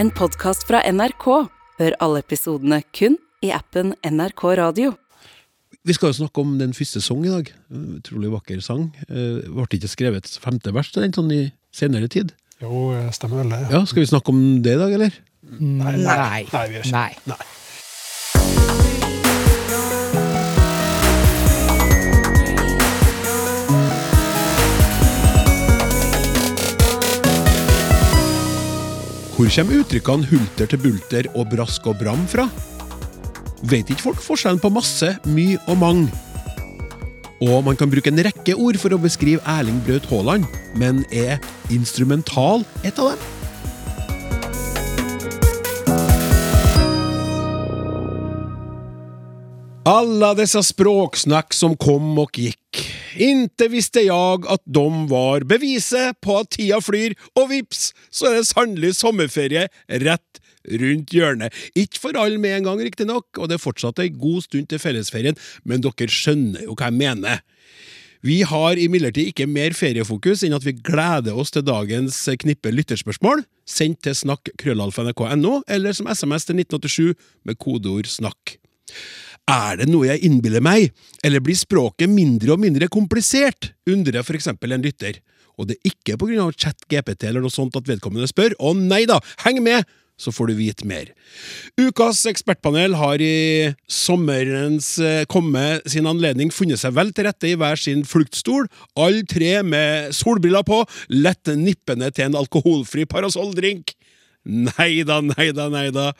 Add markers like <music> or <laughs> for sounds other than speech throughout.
En podkast fra NRK. Hør alle episodene kun i appen NRK Radio. Vi skal jo snakke om den første sang i dag. Utrolig vakker sang. Eh, Ble det ikke skrevet femte vers til den sånn i senere tid? Jo, eh, stemmer vel det. Ja, Skal vi snakke om det i dag, eller? Nei, Nei. Nei, vi gjør ikke Nei. Nei. Hvor kommer uttrykkene hulter til bulter og brask og bram fra? Vet ikke folk forskjellen på masse, mye og mang? Og man kan bruke en rekke ord for å beskrive Erling Braut Haaland, men er instrumental et av dem? Alla dessa språksnack som kom och gick. Inte visste jag att de var beviset på at tida flyr, og vips, så er det sannelig sommerferie rett rundt hjørnet. Ikke for alle med en gang, riktignok, og det er fortsatt ei god stund til fellesferien, men dere skjønner jo hva jeg mener. Vi har imidlertid ikke mer feriefokus enn at vi gleder oss til dagens knippe lytterspørsmål, sendt til snakk.krøllalfa.nrk.no, eller som SMS til 1987 med kodeord 'snakk'. Er det noe jeg innbiller meg, eller blir språket mindre og mindre komplisert, undrer for eksempel en lytter. Og det er ikke på grunn av chat GPT eller noe sånt at vedkommende spør. Å nei da, heng med, så får du vite mer. Ukas ekspertpanel har i sommerens eh, komme sin anledning funnet seg vel til rette i hver sin fluktstol, alle tre med solbriller på, lett nippende til en alkoholfri parasolldrink. Nei da, nei da, nei da.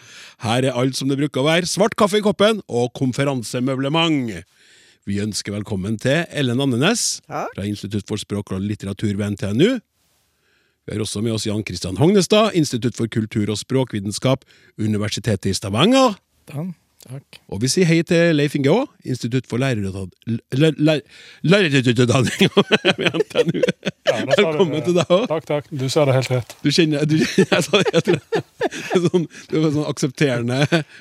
Her er alt som det bruker å være. Svart kaffe i koppen og konferansemøblement. Vi ønsker velkommen til Ellen Andenes fra Institutt for språk og litteratur ved NTNU. Vi har også med oss Jan Christian Hognestad, Institutt for kultur- og språkvitenskap, Universitetet i Stavanger. Da, takk. Og vi sier hei til Leif Inge Aa, Institutt for lærerutdanning <laughs> Velkommen til deg òg. Takk, takk. Du sa det helt rett. Du kjenner du, <laughs> jeg sa det, helt rett. er sånn, Du er sånn aksepterende,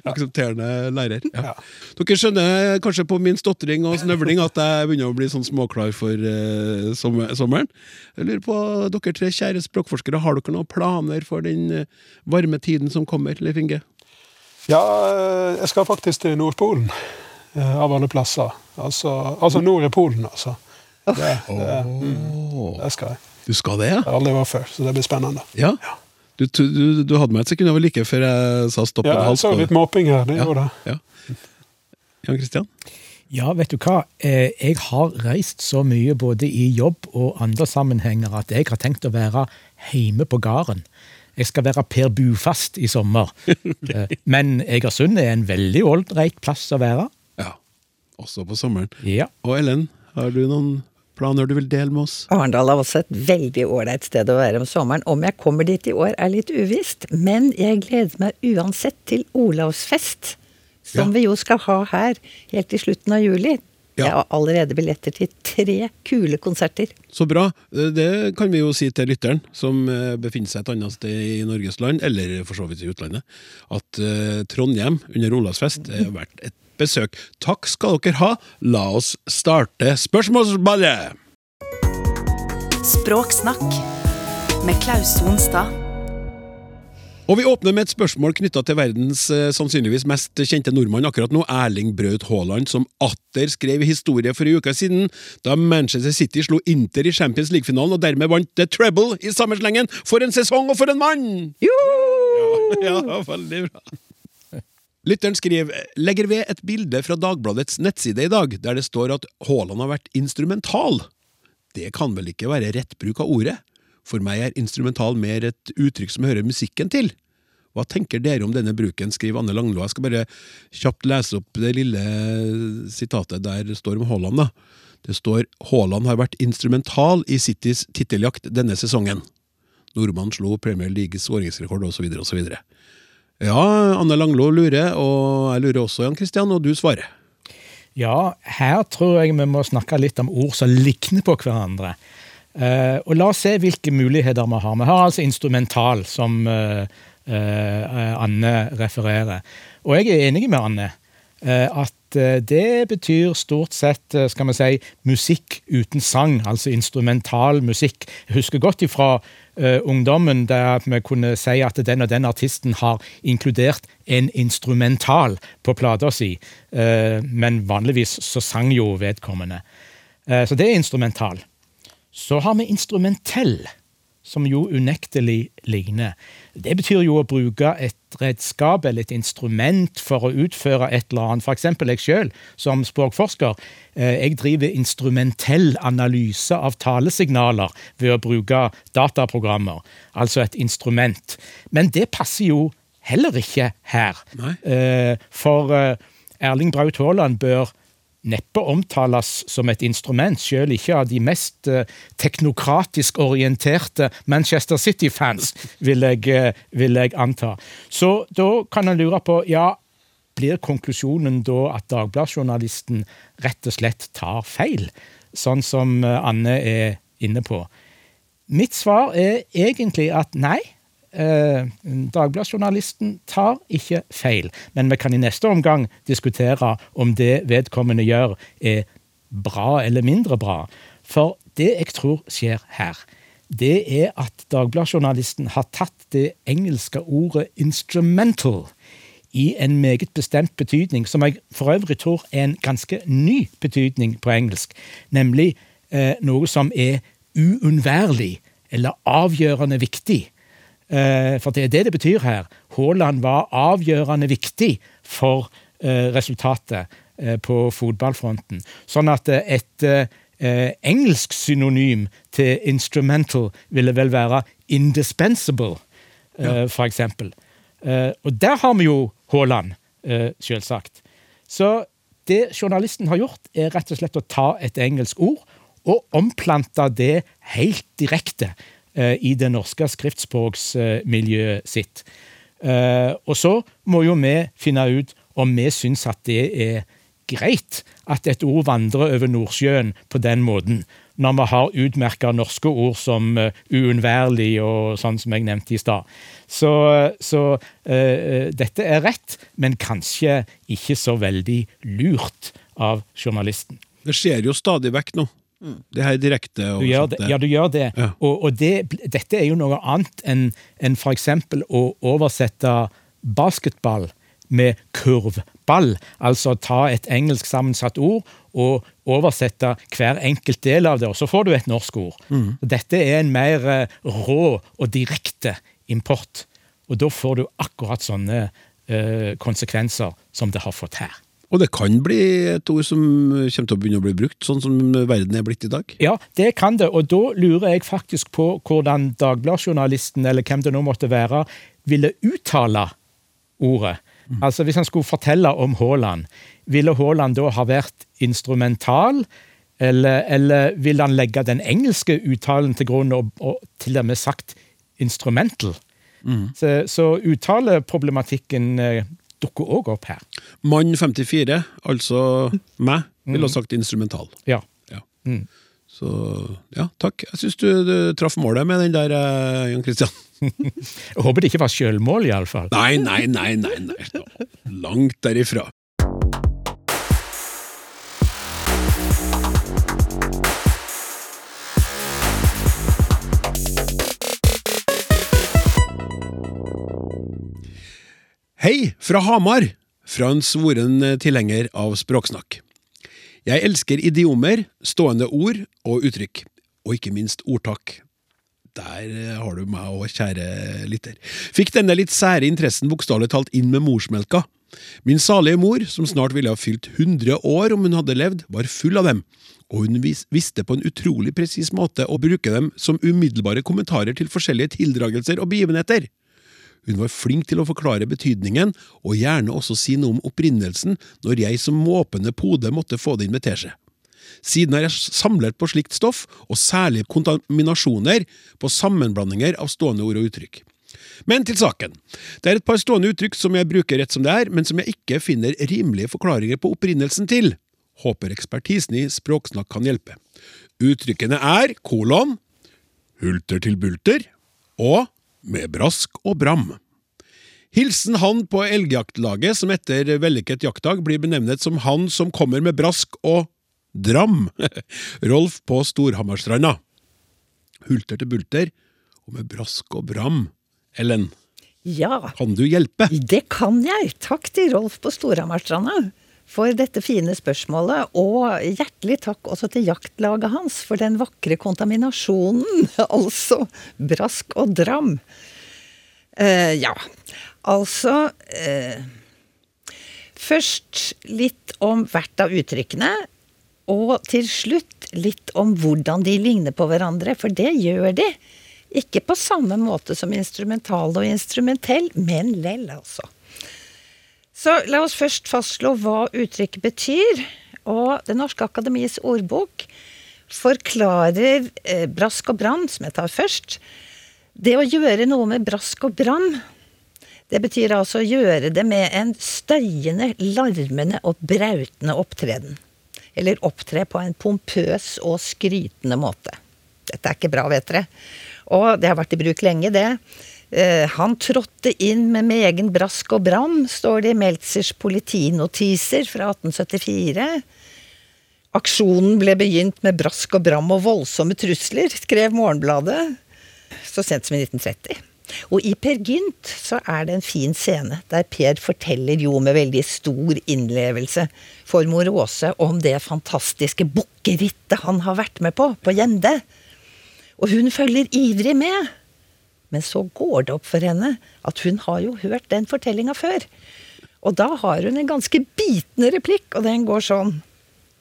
aksepterende lærer. Ja. Ja. Dere skjønner kanskje på min stotring og snøvling at jeg begynner å bli sånn småklar for uh, sommer, sommeren. Jeg lurer på, Dere tre kjære språkforskere, har dere noen planer for den eh, varme tiden som kommer? Leif Inge? Ja, eh, jeg skal faktisk til Nordpolen. eh, Av alle plasser. Altså, altså nord i Polen, altså. Det, det, mm, det skal jeg. Du skal det, ja? Det har aldri vært før, så det blir spennende. ja? Du, du, du hadde meg et sekund over like før jeg sa stopp. Ja, jeg så litt det. mopping her. Det Ja. gjorde jeg. Ja. Jan Christian? Ja, vet du hva. Eh, Jeg har reist så mye både i jobb og andre sammenhenger at jeg har tenkt å være hjemme på gården. Jeg skal være Per Bufast i sommer. <laughs> Eh, Men Egersund er en veldig ålreit plass å være. Ja. Også på sommeren. Ja. Og Ellen, har du noen planer du vil dele med oss? Arendal er også et veldig ålreit sted å være om sommeren. Om jeg kommer dit i år er litt uvisst, men jeg gleder meg uansett til Olavsfest. Som Ja. vi jo skal ha her helt til slutten av juli. Ja. Jeg har allerede billetter til tre kule konserter. Så bra. Det kan vi jo si til lytteren, som eh, befinner seg et annet sted i Norges land, eller for så vidt i utlandet, at eh, Trondheim under Olavsfest er verdt et besøk. Takk skal dere ha. La oss starte spørsmålsballet! Språksnakk med Klaus Sonstad. Og vi åpner med et spørsmål knytta til verdens eh, sannsynligvis mest kjente nordmann akkurat nå, Erling Braut Haaland, som atter skrev historie for en uke siden, da Manchester City slo Inter i Champions League-finalen og dermed vant The Treble i samme slengen. For en sesong og for en mann! Ja, <laughs> ja, veldig bra. Lytteren skriver legger ved et bilde fra Dagbladets nettside i dag, der det står at Haaland har vært instrumental. Det kan vel ikke være rett bruk av ordet? For meg er instrumental mer et uttrykk som hører musikken til. Hva tenker dere om denne bruken, skriver Anne Langlo. Jeg skal bare kjapt lese opp det lille sitatet der det står om Haaland. da. Det står Haaland har vært instrumental i Citys titteljakt denne sesongen. Nordmann slo Premier Leagues skåringsrekord osv. osv. Ja, Anne Langlo lurer, og jeg lurer også, Jan Kristian, og du svarer. Ja, her tror jeg vi må snakke litt om ord som likner på hverandre. Eh, og la oss se hvilke muligheter vi har. Vi har altså instrumental, som eh, eh, Anne refererer. Og jeg er enig med Anne. at det betyr stort sett skal vi si, musikk uten sang, altså instrumental musikk. Jeg husker godt ifra uh, ungdommen der vi kunne si at den og den artisten har inkludert en instrumental på plata si, uh, men vanligvis så sang jo vedkommende. Uh, så det er instrumental. Så har vi instrumentell som jo unektelig ligner. Det betyr jo å bruke et redskap eller et instrument for å utføre et eller annet. Eksempel jeg sjøl, som språkforsker, eh, jeg driver instrumentell analyse av talesignaler ved å bruke dataprogrammer, altså et instrument. Men det passer jo heller ikke her. Nei. Eh, for eh, Erling Braut Haaland bør neppe omtales som et instrument, selv ikke av de mest eh, teknokratisk orienterte Manchester City-fans, vil, eh, vil jeg anta. Så da kan en lure på ja, blir konklusjonen da at Dagbladet-journalisten rett og slett tar feil, sånn som eh, Anne er inne på? Mitt svar er egentlig at nei. Eh, Dagbladet-journalisten tar ikke feil, men vi kan i neste omgang diskutere om det vedkommende gjør, er bra eller mindre bra. For det jeg tror skjer her, det er at Dagbladet-journalisten har tatt det engelske ordet 'instrumental' i en meget bestemt betydning, som jeg for øvrig tror er en ganske ny betydning på engelsk, nemlig eh, noe som er uunnværlig eller avgjørende viktig. Eh, for det er det det betyr her. Haaland var avgjørende viktig for eh, resultatet eh, på fotballfronten. Sånn at et engelsk synonym til instrumental ville vel være indispensable, ja. for eksempel. Og der har vi jo Haaland, selvsagt. Så det journalisten har gjort, er rett og slett å ta et engelsk ord og omplante det helt direkte i det norske skriftspråksmiljøet sitt. Eh, og så må jo vi finne ut om vi syns at det er greit at et ord vandrer over Nordsjøen på den måten, når vi har utmerka norske ord som uh, uunnværlig og sånn som jeg nevnte i stad. Så, så uh, dette er rett, men kanskje ikke så veldig lurt av journalisten. Det skjer jo stadig vekk nå. Det her direkte og sånt. Ja, du gjør det. Ja. Og, og det, dette er jo noe annet enn en f.eks. å oversette basketball med kurvball. Altså ta et engelsk sammensatt ord og oversette hver enkelt del av det, og så får du et norsk ord. Mm. Dette er en mer eh, rå og direkte import. Og da får du akkurat sånne ø, konsekvenser som det har fått her. Og det kan bli et ord som kommer til å begynne å bli brukt, sånn som verden er blitt i dag? Ja, det kan det, og da lurer jeg faktisk på hvordan Dagbladet-journalisten, eller hvem det nå måtte være, ville uttale ordet. Mm. Altså Hvis han skulle fortelle om Haaland, ville Haaland da ha vært instrumental? Eller, eller ville han legge den engelske uttalen til grunn og, og til og med sagt instrumental? Mm. Så, så uttaleproblematikken eh, dukker òg opp her. Mann 54, altså meg, ville ha sagt instrumental. Ja. ja. Mm. Så ja, takk. Jeg syns du, du traff målet med den der, eh, Jan Christian. <laughs> Jeg håper det ikke var sjølmål, iallfall. Nei, nei, nei, nei, nei. Langt derifra. Hei fra Hamar, fra en svoren eh, tilhenger av språksnakk. Jeg elsker idiomer, stående ord og uttrykk, og ikke minst ordtak. Der eh, har du meg òg, kjære lytter. Fikk denne litt sære interessen bokstavelig talt inn med morsmelka. Min salige mor, som snart ville ha fylt 100 år om hun hadde levd, var full av dem, og hun visste på en utrolig presis måte å bruke dem som umiddelbare kommentarer til forskjellige tildragelser og begivenheter. Hun var flink til å forklare betydningen, og gjerne også si noe om opprinnelsen når jeg som måpende pode måtte få det inn med teskje. Siden har jeg samlet på slikt stoff, og særlig kontaminasjoner, på sammenblandinger av stående ord og uttrykk. Men til saken. Det er et par stående uttrykk som jeg bruker rett som det er, men som jeg ikke finner rimelige forklaringer på opprinnelsen til. Håper ekspertisen i Språksnakk kan hjelpe. Uttrykkene er kolon, hulter til bulter og med brask og bram. Hilsen han på elgjaktlaget som etter vellykket jaktdag blir benevnet som han som kommer med brask og dram. <laughs> Rolf på Storhammarstranda. Hulter til bulter, og med brask og bram. Ellen, Ja, kan du hjelpe? det kan jeg. Takk til Rolf på Storhammarstranda for dette fine spørsmålet. Og hjertelig takk også til jaktlaget hans for den vakre kontaminasjonen. <laughs> Altså brask og dram. Eh, ja, altså eh, Først litt om hvert av uttrykkene. Og til slutt litt om hvordan de ligner på hverandre, for det gjør de. Ikke på samme måte som instrumental og instrumentell, men lell, altså. Så la oss først fastslå hva uttrykket betyr. Og Det Norske Akademiets ordbok forklarer eh, brask og brann, som jeg tar først. Det å gjøre noe med brask og brann, det betyr altså å gjøre det med en støyende, larmende og brautende opptreden. Eller opptre på en pompøs og skrytende måte. Dette er ikke bra, vet dere. Og det har vært i bruk lenge, det. Eh, han trådte inn med megen brask og bram, står det i Meltzers politinotiser fra 1874. Aksjonen ble begynt med brask og bram og voldsomme trusler, skrev Morgenbladet så sent som i 1930. Og i Per Gynt så er det en fin scene der Per forteller jo med veldig stor innlevelse for mor Åse om det fantastiske bukkerittet han har vært med på, på Gjende. Og hun følger ivrig med. Men så går det opp for henne at hun har jo hørt den fortellinga før. Og da har hun en ganske bitende replikk, og den går sånn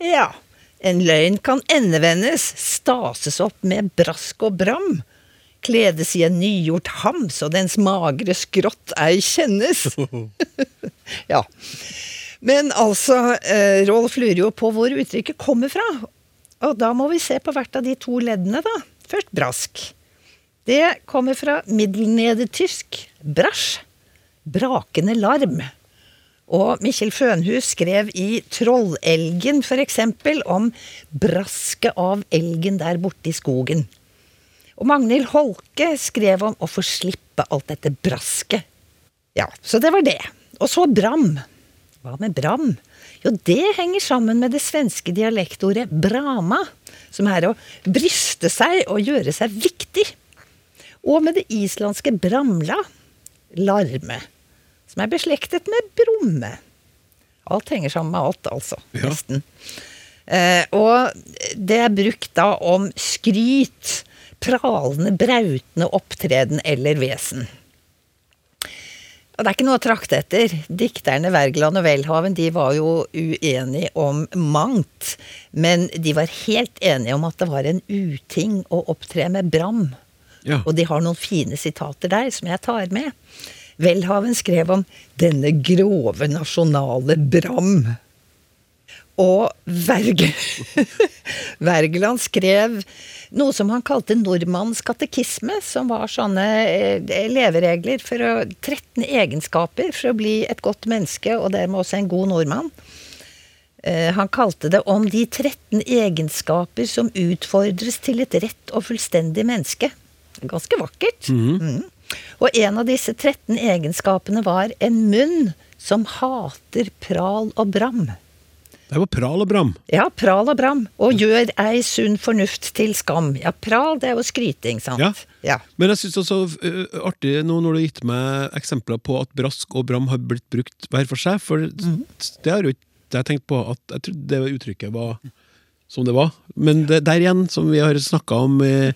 Ja, en løgn kan endevendes, stases opp med brask og bram. Kledes i en nygjort ham, så dens magre skrått ei kjennes. <laughs> ja. Men altså, eh, Rolf lurer jo på hvor uttrykket kommer fra. Og da må vi se på hvert av de to leddene, da. Først brask. Det kommer fra middelnedertysk 'brasj', Brakende larm. Og Mikkjel Fønhus skrev i Trollelgen f.eks. om brasket av elgen der borte i skogen. Og Magnhild Holke skrev om å få slippe alt dette brasket. Ja, så det var det. Og så bram. Hva med bram? Jo, det henger sammen med det svenske dialektordet brama, som er å bryste seg og gjøre seg viktig. Og med det islandske bramla, larme, som er beslektet med bromme. Alt henger sammen med alt, altså. Ja. Nesten. Eh, og det er brukt da om skryt, pralende, brautende opptreden eller vesen. Og det er ikke noe å trakte etter. Dikterne Wergeland og Welhaven de var jo uenige om mangt. Men de var helt enige om at det var en uting å opptre med bram. Ja. Og de har noen fine sitater der som jeg tar med. Welhaven skrev om 'denne grove nasjonale bram'. Og Werge <laughs> Wergeland skrev noe som han kalte nordmannens katekisme, som var sånne eh, leveregler for å 13 egenskaper for å bli et godt menneske, og dermed også en god nordmann. Eh, Han kalte det om de 13 egenskaper som utfordres til et rett og fullstendig menneske. Ganske vakkert. Mm. Og en av disse 13 egenskapene var en munn som hater pral og bram. Det var pral og bram. Ja, pral og bram. Og gjør ei sunn fornuft til skam. Ja, pral, det er jo skryting, sant? Ja. ja. Men jeg syns også uh, artig nå når du har gitt meg eksempler på at brask og bram har blitt brukt hver for seg, for det har jo ikke jeg tenkt på at Jeg trodde det uttrykket var som det var. Men det, der igjen, som vi har snakka om i,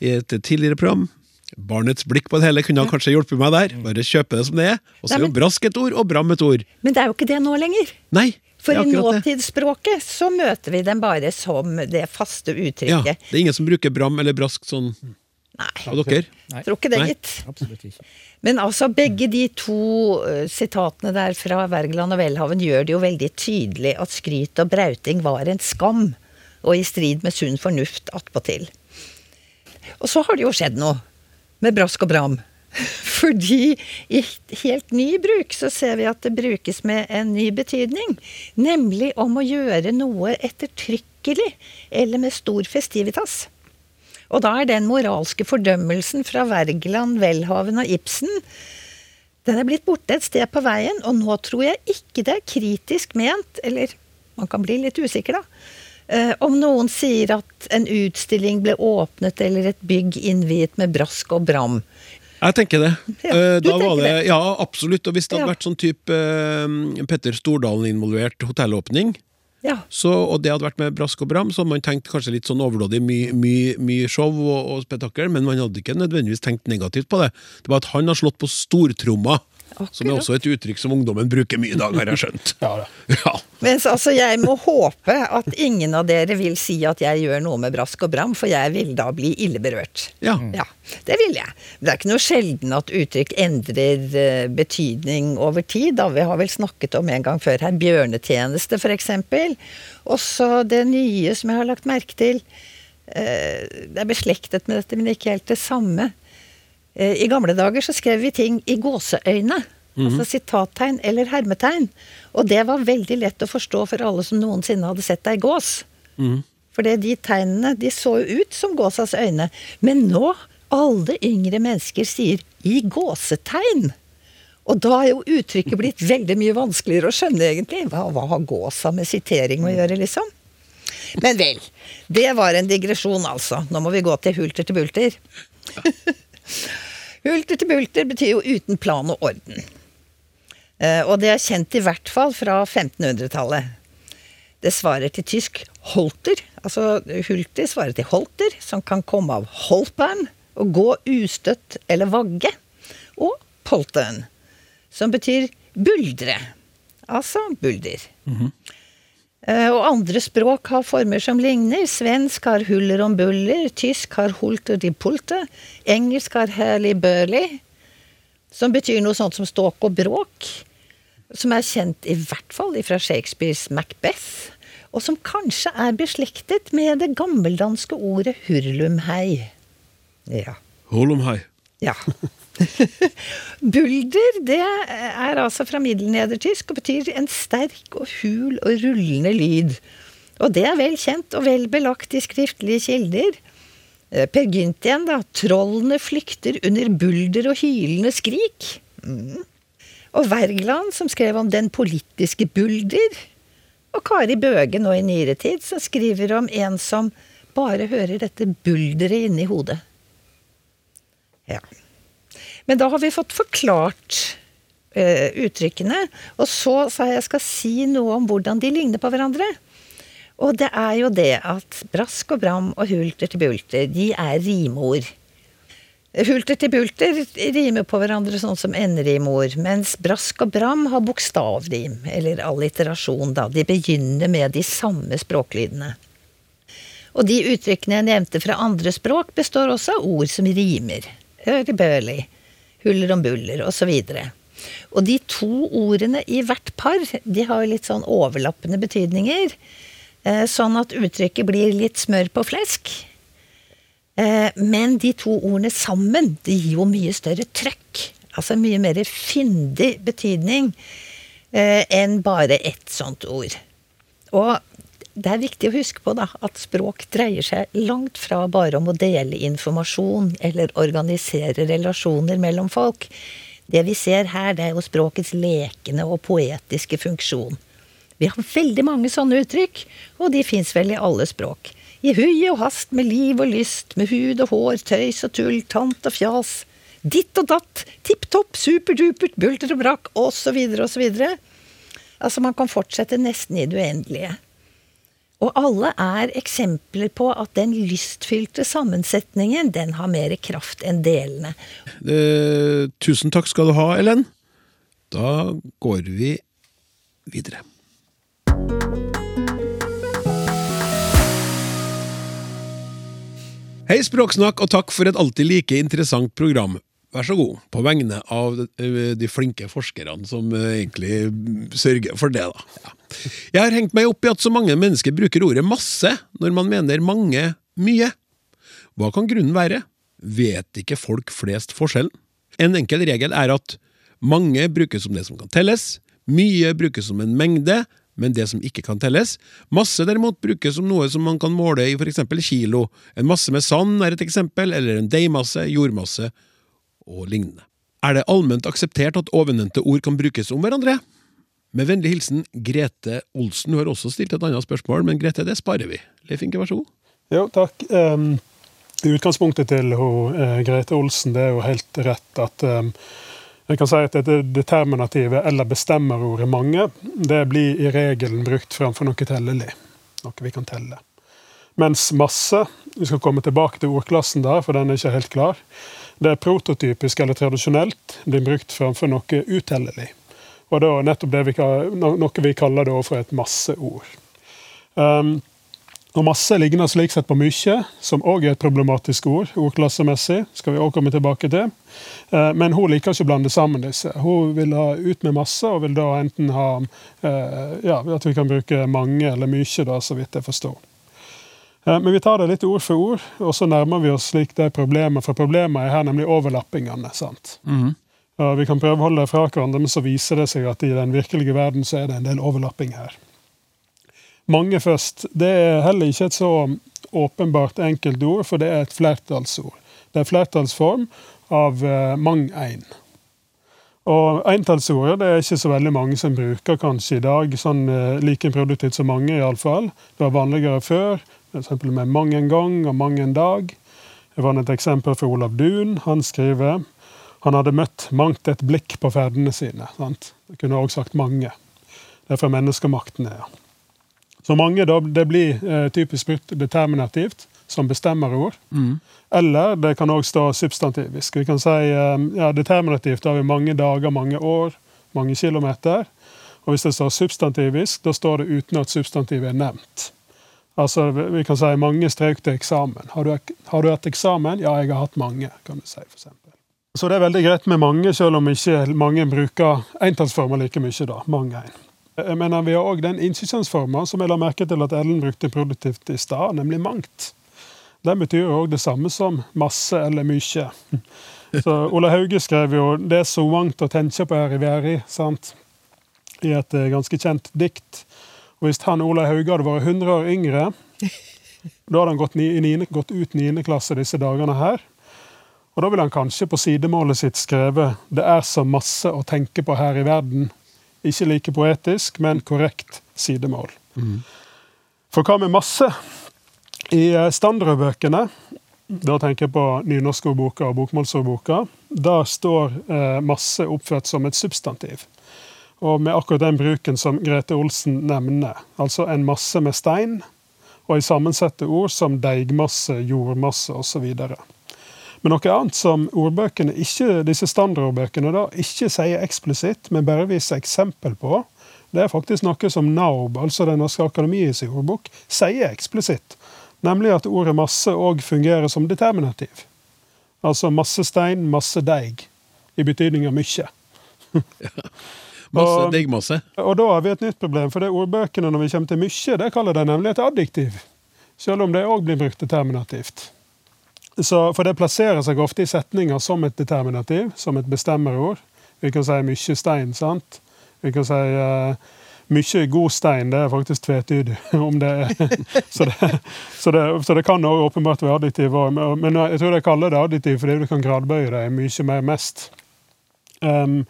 i et tidligere program Barnets blikk på det hele kunne kanskje hjulpet meg der. Bare kjøpe det som det er. Og så er jo brask et ord, og bram et ord. Men det er jo ikke det nå lenger. Nei, For i nåtidsspråket så møter vi dem bare som det faste Ja, uttrykket. det er ingen som bruker bram eller brask sånn Nei, av dere. tror ikke det, Nei. gitt. Men altså, begge de to eh, sitatene der fra Wergeland og Welhaven gjør det jo veldig tydelig at skryt og brauting var en skam, og i strid med sunn fornuft attpåtil. Og så har det jo skjedd noe med brask og bram. <laughs> Fordi i helt ny bruk så ser vi at det brukes med en ny betydning. Nemlig om å gjøre noe ettertrykkelig eller med stor festivitas. Og da er den moralske fordømmelsen fra Wergeland, Welhaven og Ibsen Den er blitt borte et sted på veien, og nå tror jeg ikke det er kritisk ment, eller man kan bli litt usikker, da. Eh, om noen sier at en utstilling ble åpnet eller et bygg innviet med brask og bram. Jeg tenker det. Ja, Eh, da var det. det. Ja, absolutt. Og hvis det hadde Ja. vært sånn type eh, Petter Stordalen-involvert hotellåpning, Ja. så, og det hadde vært med brask og bram, så hadde man tenkt kanskje litt sånn overdådig mye my, my show og, og spetakkel, men man hadde ikke nødvendigvis tenkt negativt på det. Det var at han har slått på stortromma, som er også et uttrykk som ungdommen bruker mye i dag, har jeg skjønt. Ja, da. Ja. <laughs> Mens altså, jeg må håpe at ingen av dere vil si at jeg gjør noe med brask og bram, for jeg vil da bli ille berørt. Ja. Ja, det vil jeg. Men det er ikke noe sjelden at uttrykk endrer eh, betydning over tid. Da. Vi har vel snakket om en gang før her bjørnetjeneste, f.eks. Også det nye som jeg har lagt merke til. eh, Det er beslektet med dette, men ikke helt det samme. Eh, I gamle dager så skrev vi ting i gåseøyne. Altså sitattegn eller hermetegn. Og det var veldig lett å forstå for alle som noensinne hadde sett ei gås. For de tegnene de så jo ut som gåsas øyne. Men nå, alle yngre mennesker sier 'i gåsetegn'. Og da er jo uttrykket blitt <laughs> veldig mye vanskeligere å skjønne, egentlig. Hva, hva har gåsa med sitering å gjøre, liksom? Men vel. Det var en digresjon, altså. Nå må vi gå til hulter til bulter. <laughs> hulter til bulter betyr jo uten plan og orden. Eh, og det er kjent i hvert fall fra 1500-tallet. Det svarer til tysk holter, altså hulter svarer til holter, som kan komme av holpern, å gå ustøtt eller vagge, og polteren, som betyr buldre, altså bulder. Eh, Og andre språk har former som ligner. Svensk har huller om buller, tysk har holter di pulte, engelsk har herlig burly, som betyr noe sånt som ståk og bråk, som er kjent i hvert fall fra Shakespeares Macbeth, og som kanskje er beslektet med det gammeldanske ordet hurlumhei. Ja. Hold. Ja. <laughs> <laughs> Bulder, det er altså fra middelnedertysk og betyr en sterk og hul og rullende lyd. Og det er vel kjent og vel belagt i skriftlige kilder. Eh, Per Gynt igjen, da. Trollene flykter under bulder og hylende skrik. Mm. Og Wergeland, som skrev om den politiske bulder. Og Kari Bøge nå i nyere tid, som skriver om en som bare hører dette bulderet inni hodet. Ja. Men da har vi fått forklart uh, uttrykkene, og så sa jeg skal si noe om hvordan de ligner på hverandre. Og det er jo det at brask og bram og hulter til bulter, de er rimord. Hulter til bulter rimer på hverandre sånn som enderimord, mens brask og bram har bokstavrim, eller alliterasjon, da. De begynner med de samme språklydene. Og de uttrykkene jeg nevnte fra andre språk, består også av ord som rimer. Høribøli, huller om buller, osv. Og de to ordene i hvert par, de har litt sånn overlappende betydninger. eh, Sånn at uttrykket blir litt smør på flesk. Eh, Men de to ordene sammen, de gir jo mye større trøkk. Altså mye mer fyndig betydning eh, enn bare ett sånt ord. Og det er viktig å huske på da, at språk dreier seg langt fra bare om å dele informasjon eller organisere relasjoner mellom folk. Det vi ser her, det er jo språkets lekende og poetiske funksjon. Vi har veldig mange sånne uttrykk, og de fins vel i alle språk. I hui og hast, med liv og lyst, med hud og hår, tøys og tull, tant og fjas. Ditt og datt, tipp topp, superdupert, bulter og brakk, osv., osv. Altså, man kan fortsette nesten i det uendelige. Og alle er eksempler på at den lystfylte sammensetningen, den har mer kraft enn delene. Eh, tusen takk skal du ha, Ellen. Da går vi videre. Hei, Språksnakk, og takk for et alltid like interessant program. Vær så god, på vegne av eh, de flinke forskerne som eh, egentlig sørger for det, da. Ja. Jeg har hengt meg opp i at så mange mennesker bruker ordet masse når man mener mange mye. Hva kan grunnen være? Vet ikke folk flest forskjellen? En enkel regel er at mange brukes som det som kan telles, mye brukes som en mengde, men det som ikke kan telles. Masse derimot brukes som noe som man kan måle i eksempel kilo. En masse med sand er et eksempel, eller en deigmasse, jordmasse og lignende. Er det allment akseptert at ovennevnte ord kan brukes om hverandre? Med vennlig hilsen Grete Olsen. Hun har også stilt et annet spørsmål, men Grete, det sparer vi. Leif Inge, vær så god. Jo, takk. Um, utgangspunktet til hun, uh, Grete Olsen det er jo helt rett at um, jeg kan si at det determinativet eller bestemmerordet 'mange' det blir i regelen brukt framfor noe tellelig. Noe vi kan telle. Mens 'masse' Vi skal komme tilbake til ordklassen der, for den er ikke helt klar. Det er prototypisk eller tradisjonelt blir brukt framfor noe utellelig. Og da nettopp det vi, noe vi kaller for et masseord. Um, og masse ligner slik sett på mye, som òg er et problematisk ord, ordklassemessig. skal vi også komme tilbake til. Uh, men hun liker ikke å blande sammen disse. Hun vil ha ut med masse, og vil da enten ha uh, ja, at vi kan bruke mange eller mye, da, så vidt jeg forstår. Uh, men vi tar det litt ord for ord, og så nærmer vi oss slik det problemet. For problemet er her nemlig overlappingene. sant? Mm. Vi kan prøve å holde det fra hverandre, men så viser det seg at i den virkelige verden så er det en del overlapping her. Mange først. Det er heller ikke et så åpenbart enkelt ord, for det er et flertallsord. Det er flertallsform av uh, mang ein. Og entallsordet det er ikke så veldig mange som bruker kanskje i dag, sånn uh, like produktivt som mange iallfall. Det var vanligere før, f.eks. med mang en gang og mang en dag. Jeg fant et eksempel fra Olav Duun. Han skriver han hadde møtt mangt et blikk på ferdene sine. Sant? Det kunne også sagt mange. Det er fra menneskemakten. Ja. Så mange, da, det blir eh, typisk brukt determinativt, som bestemmerord. Mm. Eller det kan òg stå substantivisk. Vi kan si eh, ja, Determinativt har vi mange dager, mange år, mange kilometer. Og hvis det står substantivisk, da står det uten at substantivet er nevnt. Altså, Vi kan si mange strøk til eksamen. Har du, har du hatt eksamen? Ja, jeg har hatt mange, kan du si. For eksempel. Så det er veldig greit med mange, selv om ikke mange bruker entallsformer like mye. da, mange en. Jeg mener, Vi har òg den innsynsformen som jeg la merke til at Ellen brukte produktivt i stad, nemlig mangt. Den betyr òg det samme som masse eller mye. Så Ola Hauge skrev jo 'Det er så mangt å tenke på her i verden', sant? i et eh, ganske kjent dikt. Og Hvis han Ola Hauge hadde vært 100 år yngre, da hadde han gått, ni, gått ut 9. klasse disse dagene her. Og da ville han kanskje på sidemålet sitt skrevet 'Det er så masse å tenke på her i verden'. Ikke like poetisk, men korrekt sidemål. Mm. For hva med masse? I eh, standardbøkene, da tenker jeg på nynorskordboka og bokmålsordboka, da står eh, masse oppført som et substantiv. Og med akkurat den bruken som Grete Olsen nevner, altså en masse med stein, og i sammensette ord som deigmasse, jordmasse osv. Men noe annet som ordbøkene, ikke, disse standardordbøkene da, ikke sier eksplisitt, men bare viser eksempel på, det er faktisk noe som NAOB, altså Den norske akademiets ordbok, sier eksplisitt. Nemlig at ordet masse òg fungerer som determinativ. Altså masse stein, masse deig. I betydning av mye. <laughs> masse deigmasse. Og da har vi et nytt problem, for det ordbøkene når vi kommer til mye, det kaller de nemlig et adjektiv. Selv om det òg blir brukt determinativt. Så, for det plasserer seg ofte i setninger som et determinativ, som et bestemmerord. Vi kan si 'mykje stein, sant? Vi kan si uh, 'mykje god stein. Det er faktisk tvetydig <laughs> om det er så, det, så, det, så det kan også åpenbart være adjektiv. Men jeg tror jeg kaller det adjektiv fordi du kan gradbøye det mye mer mest. Um,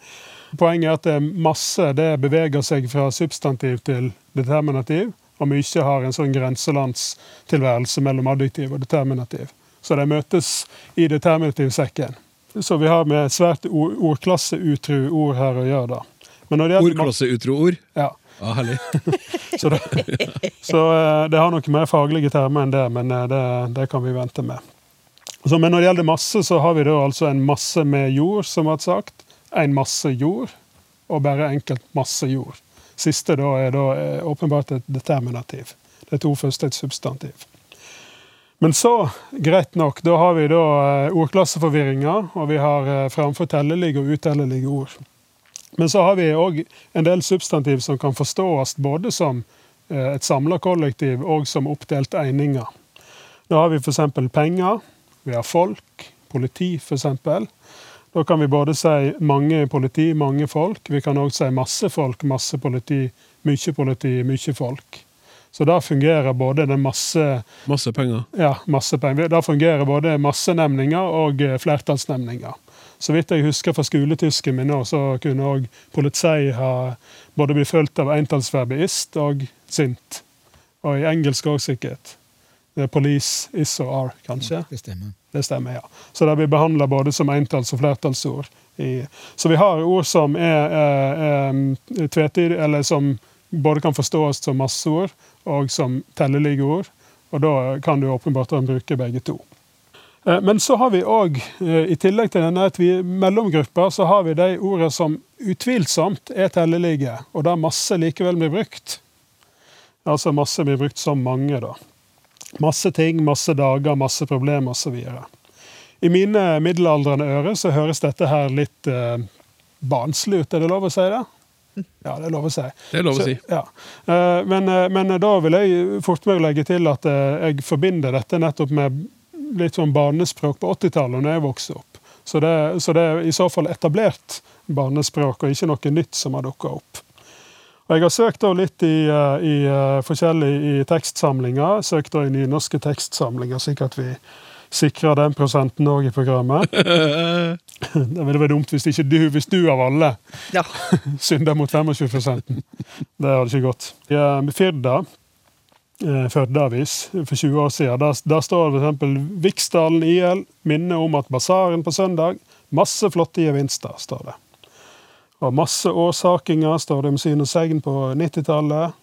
poenget er at det masse det beveger seg fra substantiv til determinativ, og mye har en sånn grenselandstilværelse mellom adjektiv og determinativ. Så de møtes i determinativsekken. Så vi har med svært ordklasseutro ord her å gjøre, da. Ordklasseutro ord? Ja. Ja, herlig. <laughs> så, det, så eh, det, har noen mer faglige termer enn det, men eh, det, det kan vi vente med. Så, men når det gjelder masse, så har vi da altså en masse med jord, som har sagt. En masse jord, og bare enkelt masse jord. Siste da er da eh, åpenbart et determinativ. Det to første et substantiv. Men så, greit nok, da har vi da eh, ordklasseforvirringer, og vi har framfortellelige og utellelige ord. Men så har vi òg en del substantiv som kan forstås både som eh, et samla kollektiv og som oppdelte eininger. Da har vi f.eks. penger, vi har folk, politi f.eks. Da kan vi både si mange politi, mange folk. Vi kan òg si masse folk, masse politi, mye politi, mye folk. Så da fungerer både den masse Masse penger? Ja, masse penger. Da fungerer både massenemninger og eh, flertallsnemninger. Så vidt jeg husker fra skoletysken min, nå, så kunne òg politi ha både bli fulgt av entallsverbeist og sint. Og i engelsk òg sikkert. Det er police, is og are, kanskje. Det stemmer. Det stemmer, ja. Så det blir behandler både som entalls- og flertallsord. I, så vi har ord som er er, er tvetid, eller som både kan forstås som masseord og som tellelige ord. Og da kan du åpenbart bruke begge to. Eh, Men så har vi òg, i tillegg til denne tvi- mellomgruppa, så har vi de ordene som utvilsomt er tellelige, og der masse likevel blir brukt. Altså masse blir brukt som mange, da. Masse ting, masse dager, masse problemer osv. I mine middelaldrende ører så høres dette her litt eh, barnslig ut, er det lov å si det? <laughs> Ja, det er lov å si. Det er lov å Så- si. Ja. Eh, Men, eh, men da vil jeg fort meg legge til at eh, jeg forbinder dette nettopp med litt sånn barnespråk på 80-tallet, når jeg vokste opp. Så det, så det er i så fall etablert barnespråk, og ikke noe nytt som har dukka opp. Og Jeg har søkt da litt i, eh, i eh, forskjellige i tekstsamlinger. Søkt da i nynorske tekstsamlinger, slik at vi sikrer den prosenten òg i programmet. <laughs> Det ville vært dumt hvis ikke du, hvis du av alle Ja. <laughs> synder mot 25% Det hadde ikke gått. I Firda, eh, Førdeavis, for 20 år siden, der, der står det f.eks. Viksdalen IL minner om at basaren på søndag Masse flotte gevinster, står det. Og masse årsakinger, står det om syn og segn på 90-tallet.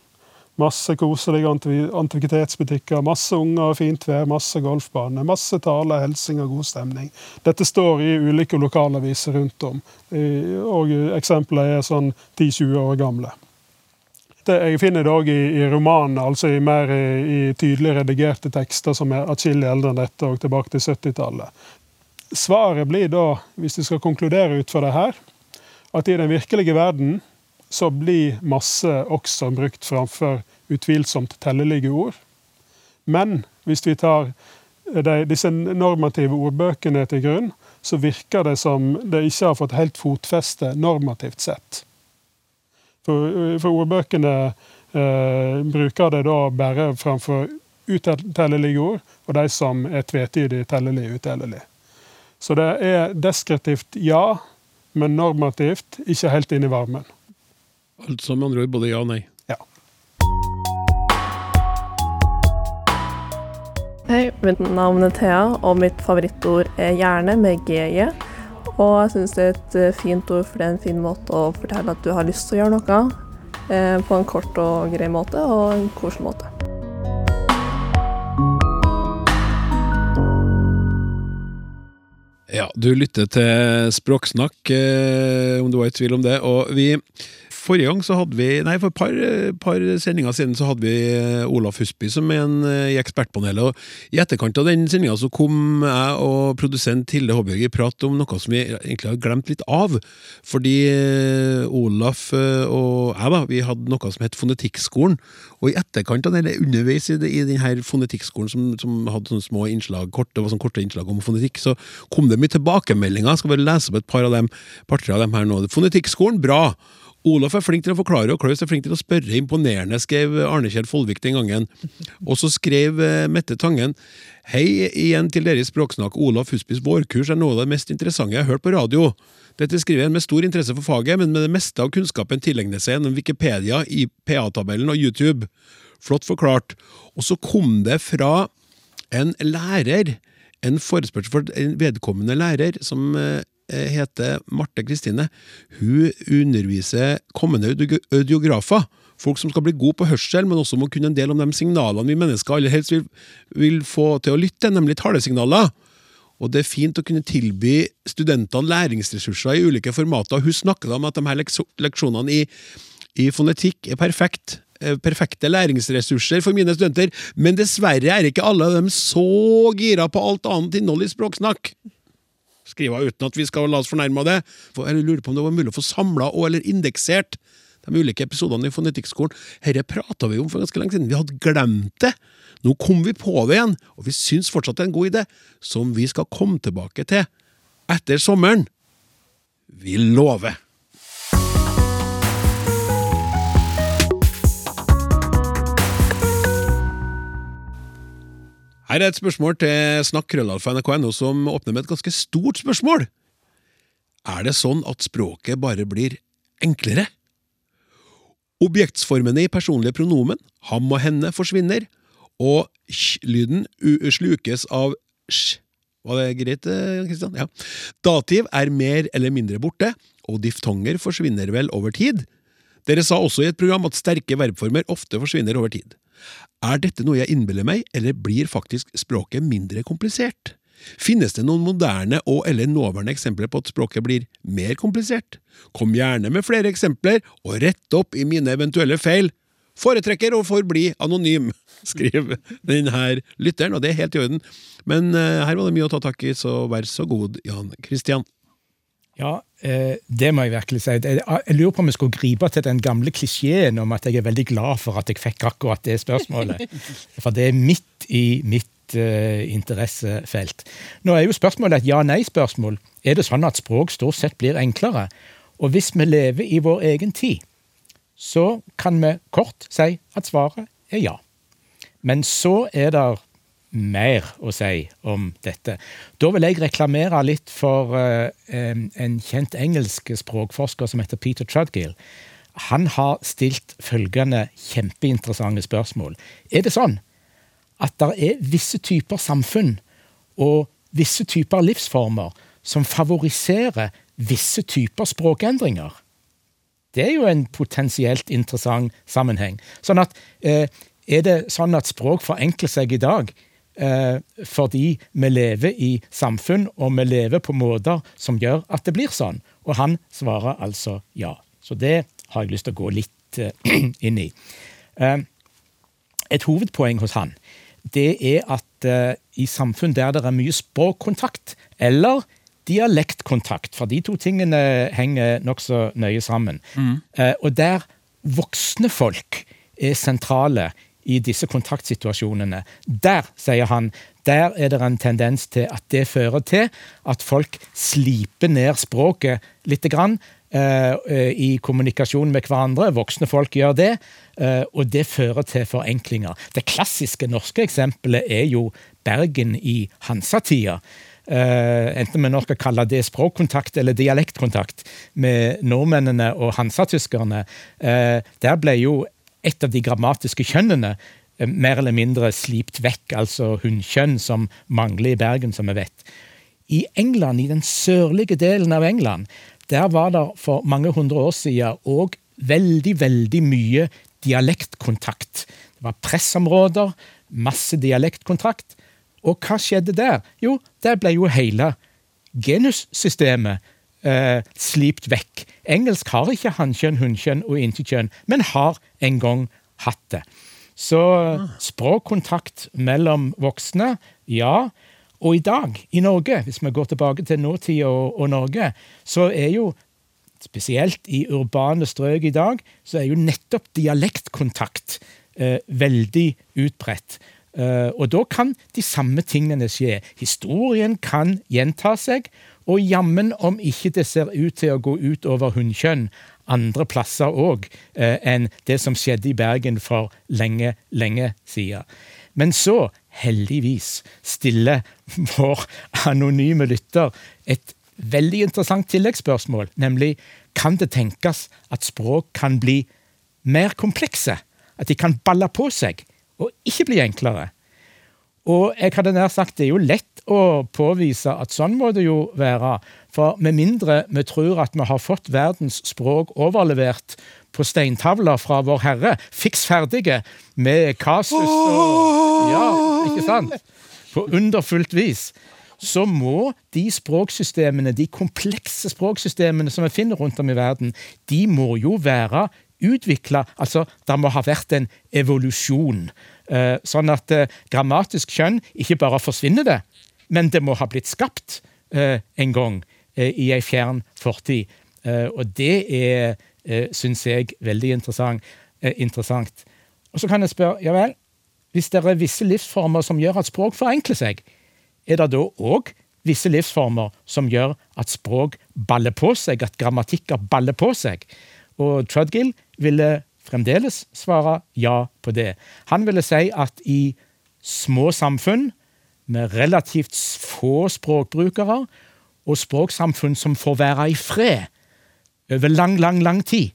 Masse koselige anti- antikvitetsbutikker, masse unger og fint vær, masse golfbane, masse taler, hilsing og god stemning. Dette står i ulike lokalaviser rundt om, og eksemplene er sånn 10-20 år gamle. Det, jeg finner det òg i, i romanen, altså i mer i, i tydelig redigerte tekster som er atskillig eldre enn dette, og tilbake til 70-tallet. Svaret blir da, hvis du skal konkludere ut fra det her, at i den virkelige verden så blir masse også brukt framfor utvilsomt tellelige ord. Men hvis vi tar de, disse normative ordbøkene til grunn, så virker det som det ikke har fått helt fotfeste normativt sett. For, for ordbøkene eh, bruker det da bare framfor utellelige ord, og de som er tvetydig tellelig utellelige. Så det er deskriptivt ja, men normativt ikke helt inn i varmen. Altså med andre ord både ja og nei. Ja. Hei, mitt navn er Thea, og mitt favorittord er gjerne med GJ. Og jeg syns det er et eh, fint ord, for det er en fin måte å fortelle at du har lyst til å gjøre noe. Eh, på en kort og grei måte, og en koselig måte. Ja, du lytter til Språksnakk, eh, om du var i tvil om det. Og vi Forrige gang så hadde vi, nei for et par, par sendinger siden så hadde vi eh, Olaf Husby som er en eh, i Ekspertpanelet. og I etterkant av den sendinga kom jeg og produsent Hilde Håbjørg i prat om noe som vi egentlig har glemt litt av. Fordi Olaf og jeg da, vi hadde noe som het Fonetikkskolen. Og i etterkant eller underveis i, i denne fonetikkskolen som, som hadde sånne små innslag, korte, sånne korte innslag om fonetikk, så kom det mye tilbakemeldinger. Jeg skal bare lese opp et par av dem, par-tre av dem her nå. Fonetikkskolen, bra! Olaf er flink til å forklare, og Klaus er flink til å spørre. Imponerende, skrev Arne Kjell Follvik den gangen. Og så skrev eh, Mette Tangen Hei igjen til dere i Språksnakk. Olaf Husbys vårkurs er noe av det mest interessante jeg har hørt på radio. Dette skriver jeg med stor interesse for faget, men med det meste av kunnskapen tilegner seg gjennom Wikipedia, i PA-tabellen og YouTube. Flott forklart. Og så kom det fra en lærer, en forespørsel for en vedkommende lærer, som eh, heter Marte Kristine. Hun underviser kommende audiografer. Folk som skal bli gode på hørsel, men også må kunne en del om de signalene vi mennesker aller helst vil, vil få til å lytte, nemlig talesignaler. Og det er fint å kunne tilby studentene læringsressurser i ulike formater. Hun snakket om at de her leksjonene i, i fonetikk er perfekt. eh, Perfekte læringsressurser for mine studenter, men dessverre er ikke alle av dem så gira på alt annet innhold i språksnakk Skriver uten at vi skal la oss fornærme av det. For jeg lurer på om det var mulig å få samla og eller indeksert de ulike episodene i Fonetikkskolen. Dette prata vi om for ganske lenge siden. Vi hadde glemt det. Nå kom vi på det igjen, og vi syns fortsatt det er en god idé, som vi skal komme tilbake til etter sommeren. Vi lover. Her er et spørsmål til snakk.krøllalfa.nrk.no som åpner med et ganske stort spørsmål. Er det sånn at språket bare blir enklere? Objektsformene i personlige pronomen, ham og henne, forsvinner, og sj-lyden slukes av sj. Var det greit, eh, Kristian? Ja. Dativ er mer eller mindre borte, og diftonger forsvinner vel over tid. Dere sa også i et program at sterke verbformer ofte forsvinner over tid. Er dette noe jeg innbiller meg, eller blir faktisk språket mindre komplisert? Finnes det noen moderne og eller nåværende eksempler på at språket blir mer komplisert? Kom gjerne med flere eksempler, og rett opp i mine eventuelle feil. Foretrekker å forbli anonym, <laughs> skriver denne lytteren, og det er helt i orden. Men eh, her var det mye å ta tak i, så vær så god, Jan Christian. Ja, eh, det må jeg virkelig si. Jeg lurer på om jeg skulle gripe til den gamle klisjeen om at jeg er veldig glad for at jeg fikk akkurat det spørsmålet. <laughs> For det er midt i mitt eh, interessefelt. Nå er jo spørsmålet et ja-nei-spørsmål. Er det sånn at språk stort sett blir enklere? Og hvis vi lever i vår egen tid, så kan vi kort si at svaret er ja. Men så er det mer å si om dette. Da vil jeg reklamere litt for eh, en en kjent engelsk språkforsker som heter Peter Trudgill. Han har stilt følgende kjempeinteressante spørsmål. Er det sånn at det er visse typer samfunn og visse typer livsformer som favoriserer visse typer språkendringer? Det er jo en potensielt interessant sammenheng. Sånn at, eh, er det sånn at språk forenkler seg i dag eh, fordi vi lever i samfunn, og vi lever på måter som gjør at det blir sånn? Og han svarer altså ja. Så det har jeg lyst til å gå litt eh, <clears throat> inn i. Eh, et hovedpoeng hos han det er at eh, i samfunn der det er mye språkkontakt, eller dialektkontakt, for de to tingene henger nokså nøye sammen, Mm. og der voksne folk er sentrale i disse kontaktsituasjonene, der, sier han, der er det en tendens til at det fører til at folk sliper ned språket lite grann eh, eh, i kommunikasjon med hverandre. Voksne folk gjør det, eh, og det fører til forenklinger. Det klassiske norske eksempelet er jo Bergen i Hansatida. Uh, enten vi nå skal kalle det språkkontakt eller dialektkontakt med nordmennene og hansatyskerne. Uh, der ble jo et av de grammatiske kjønnene eh, mer eller mindre slipt vekk, altså hunnkjønn, som mangler i Bergen, som vi vet. I England, i den sørlige delen av England, der var det for mange hundre år siden òg veldig, veldig mye dialektkontakt. Det var pressområder, masse dialektkontakt. Og hva skjedde der? Jo, der ble jo hele genussystemet eh, slipt vekk. Engelsk har ikke hannkjønn, hunnkjønn og intetkjønn, men har en gang hatt det. Så språkkontakt mellom voksne, ja. Og i dag, i Norge, hvis vi går tilbake til nåtida og, og Norge, så er jo spesielt i urbane strøk i dag, så er jo nettopp dialektkontakt eh, veldig utbredt. Eh, og da kan de samme tingene skje. Historien kan gjenta seg, og jammen om ikke det ser ut til å gå ut over hunnkjønn andre plasser òg eh, enn det som skjedde i Bergen for lenge, lenge siden. Men så, heldigvis, stiller <laughs> vår anonyme lytter et veldig interessant tilleggsspørsmål, nemlig kan det tenkes at språk kan bli mer komplekse? At de kan balle på seg og ikke bli enklere? Og jeg hadde nær sagt det er jo lett å påvise at sånn må det jo være. For med mindre vi tror at vi har fått verdens språk overlevert på steintavler fra Vår Herre, fiks ferdige, med kasus og Ja, ikke sant? På underfullt vis. Så må de språksystemene, de komplekse språksystemene som vi finner rundt om i verden, de må jo være utvikla Altså, det må ha vært en evolusjon. Eh, sånn at eh, grammatisk kjønn ikke bare forsvinner det, men det må ha blitt skapt eh, en gang i ei fjern fortid. Og det er, syns jeg, veldig interessant. interessant. Og så kan jeg spørre, ja vel, hvis det er visse livsformer som gjør at språk forenkler seg, er det da òg visse livsformer som gjør at språk baller på seg, at grammatikker baller på seg? Og Trudgill ville fremdeles svare ja på det. Han ville si at i små samfunn med relativt få språkbrukere, og språksamfunn som får være i fred over lang, lang, lang tid.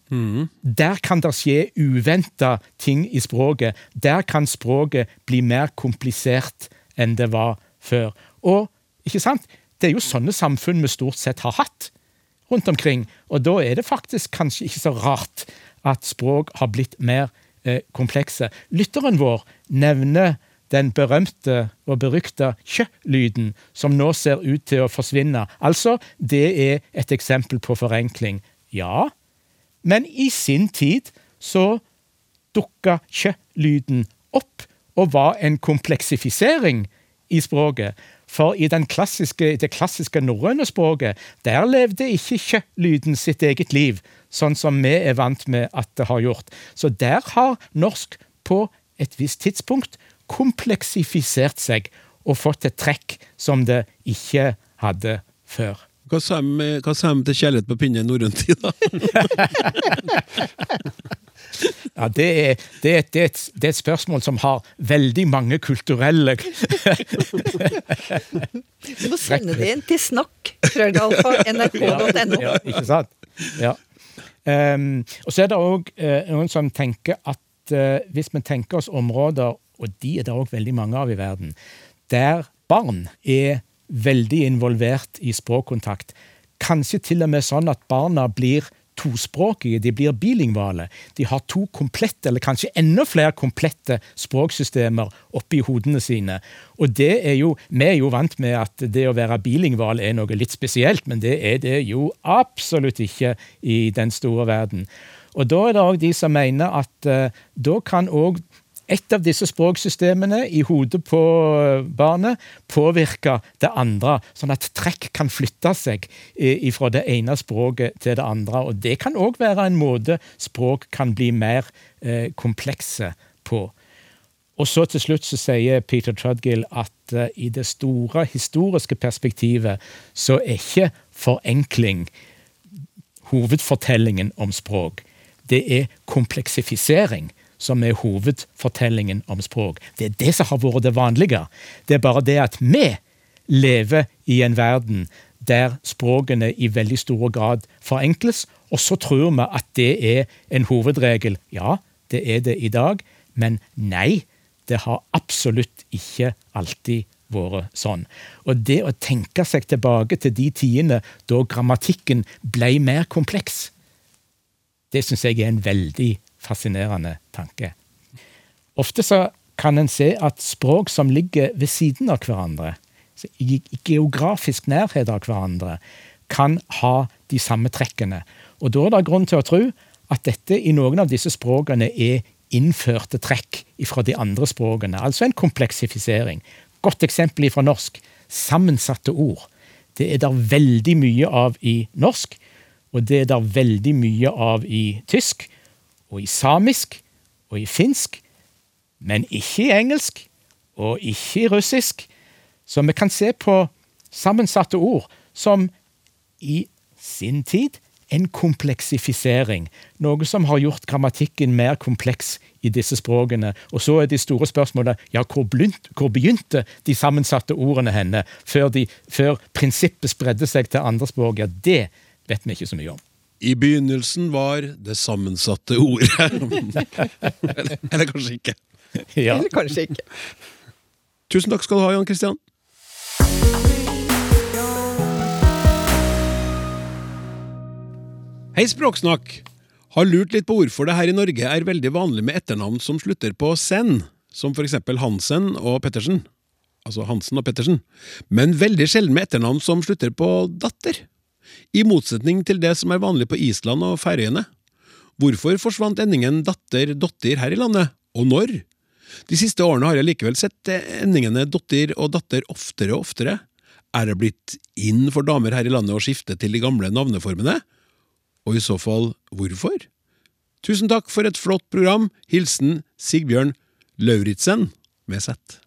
Der kan det skje uventa ting i språket. Der kan språket bli mer komplisert enn det var før. Og ikke sant? det er jo sånne samfunn vi stort sett har hatt rundt omkring. Og da er det faktisk kanskje ikke så rart at språk har blitt mer eh, komplekse. Lytteren vår nevner den berømte og berykta kjø-lyden, som nå ser ut til å forsvinne. Altså, det er et eksempel på forenkling. Ja, men i sin tid så dukka kjø-lyden opp og var en kompleksifisering i språket. For i klassiske, det klassiske norrøne språket, der levde ikke kjø-lyden sitt eget liv, sånn som vi er vant med at det har gjort. Så der har norsk på et visst tidspunkt kompleksifisert seg og fått et trekk som det ikke hadde før. Hva sa de til kjærlighet på pinne i norrøn tid, da? <laughs> Ja, det er, det, er, det, er et, det er, et, spørsmål som har veldig mange kulturelle <laughs> Du må sende det inn til snakk, <laughs> nrk.no. Ja, ikke sant? Ja. Um, og så er det òg uh, eh, noen som tenker at uh, hvis vi tenker oss områder, og de er det òg veldig mange av i verden, der barn er veldig involvert i språkkontakt, kanskje til og med sånn at barna blir tospråkige, de blir bilingvale. De har to komplette, eller kanskje enda flere komplette språksystemer oppi hodene sine. Og det er jo, Vi er jo vant med at det å være bilingval er noe litt spesielt, men det er det jo absolutt ikke i den store verden. Og Da er det òg de som mener at uh, da kan òg et av disse språksystemene i hodet på barnet påvirker det andre, sånn at trekk kan flytte seg fra det ene språket til det andre. Og Det kan òg være en måte språk kan bli mer eh, komplekse på. Og så til slutt så sier Peter Trudgill at i det store historiske perspektivet så er ikke forenkling hovedfortellingen om språk. Det er kompleksifisering som er hovedfortellingen om språk. Det er det som har vært det vanlige. Det er bare det at vi lever i en verden der språkene i veldig stor grad forenkles, og så tror vi at det er en hovedregel. Ja, det er det i dag, men nei, det har absolutt ikke alltid vært sånn. Og det å tenke seg tilbake til de tidene da grammatikken ble mer kompleks, det syns jeg er en veldig fascinerende tanke. Ofte så kan en se at språk som ligger ved siden av hverandre, i geografisk nærhet av hverandre, kan ha de samme trekkene. Og Da er det grunn til å tro at dette i noen av disse språkene er innførte trekk fra de andre språkene, altså en kompleksifisering. Godt eksempel fra norsk sammensatte ord. Det er der veldig mye av i norsk, og det er der veldig mye av i tysk og i samisk og i finsk, men ikke i engelsk og ikke i russisk. Så vi kan se på sammensatte ord som i sin tid en kompleksifisering. Noe som har gjort grammatikken mer kompleks i disse språkene. Og så er de store spørsmålene ja, hvor, blunt, hvor begynte de sammensatte ordene henne, før, de, før prinsippet spredde seg til andre språk? Ja, det vet vi ikke så mye om. I begynnelsen var det sammensatte ordet. eller, <laughs> eller, kanskje ikke. Ja. Eller kanskje ikke. Tusen takk skal du ha, Jan Kristian. Hei, Språksnakk! Har lurt litt på hvorfor det her i Norge er veldig vanlig med etternavn som slutter på sen, som for eksempel Hansen og Pettersen. Altså Hansen og Pettersen. Men veldig sjelden med etternavn som slutter på datter i motsetning til det som er vanlig på Island og Færøyene. Hvorfor forsvant endingen datter-dotter her i landet, og når? De siste årene har jeg likevel sett endingene dotter og datter oftere og oftere. Er det blitt inn for damer her i landet å skifte til de gamle navneformene? Og i så fall hvorfor? Tusen takk for et flott program. Hilsen Sigbjørn Lauritzen med Z.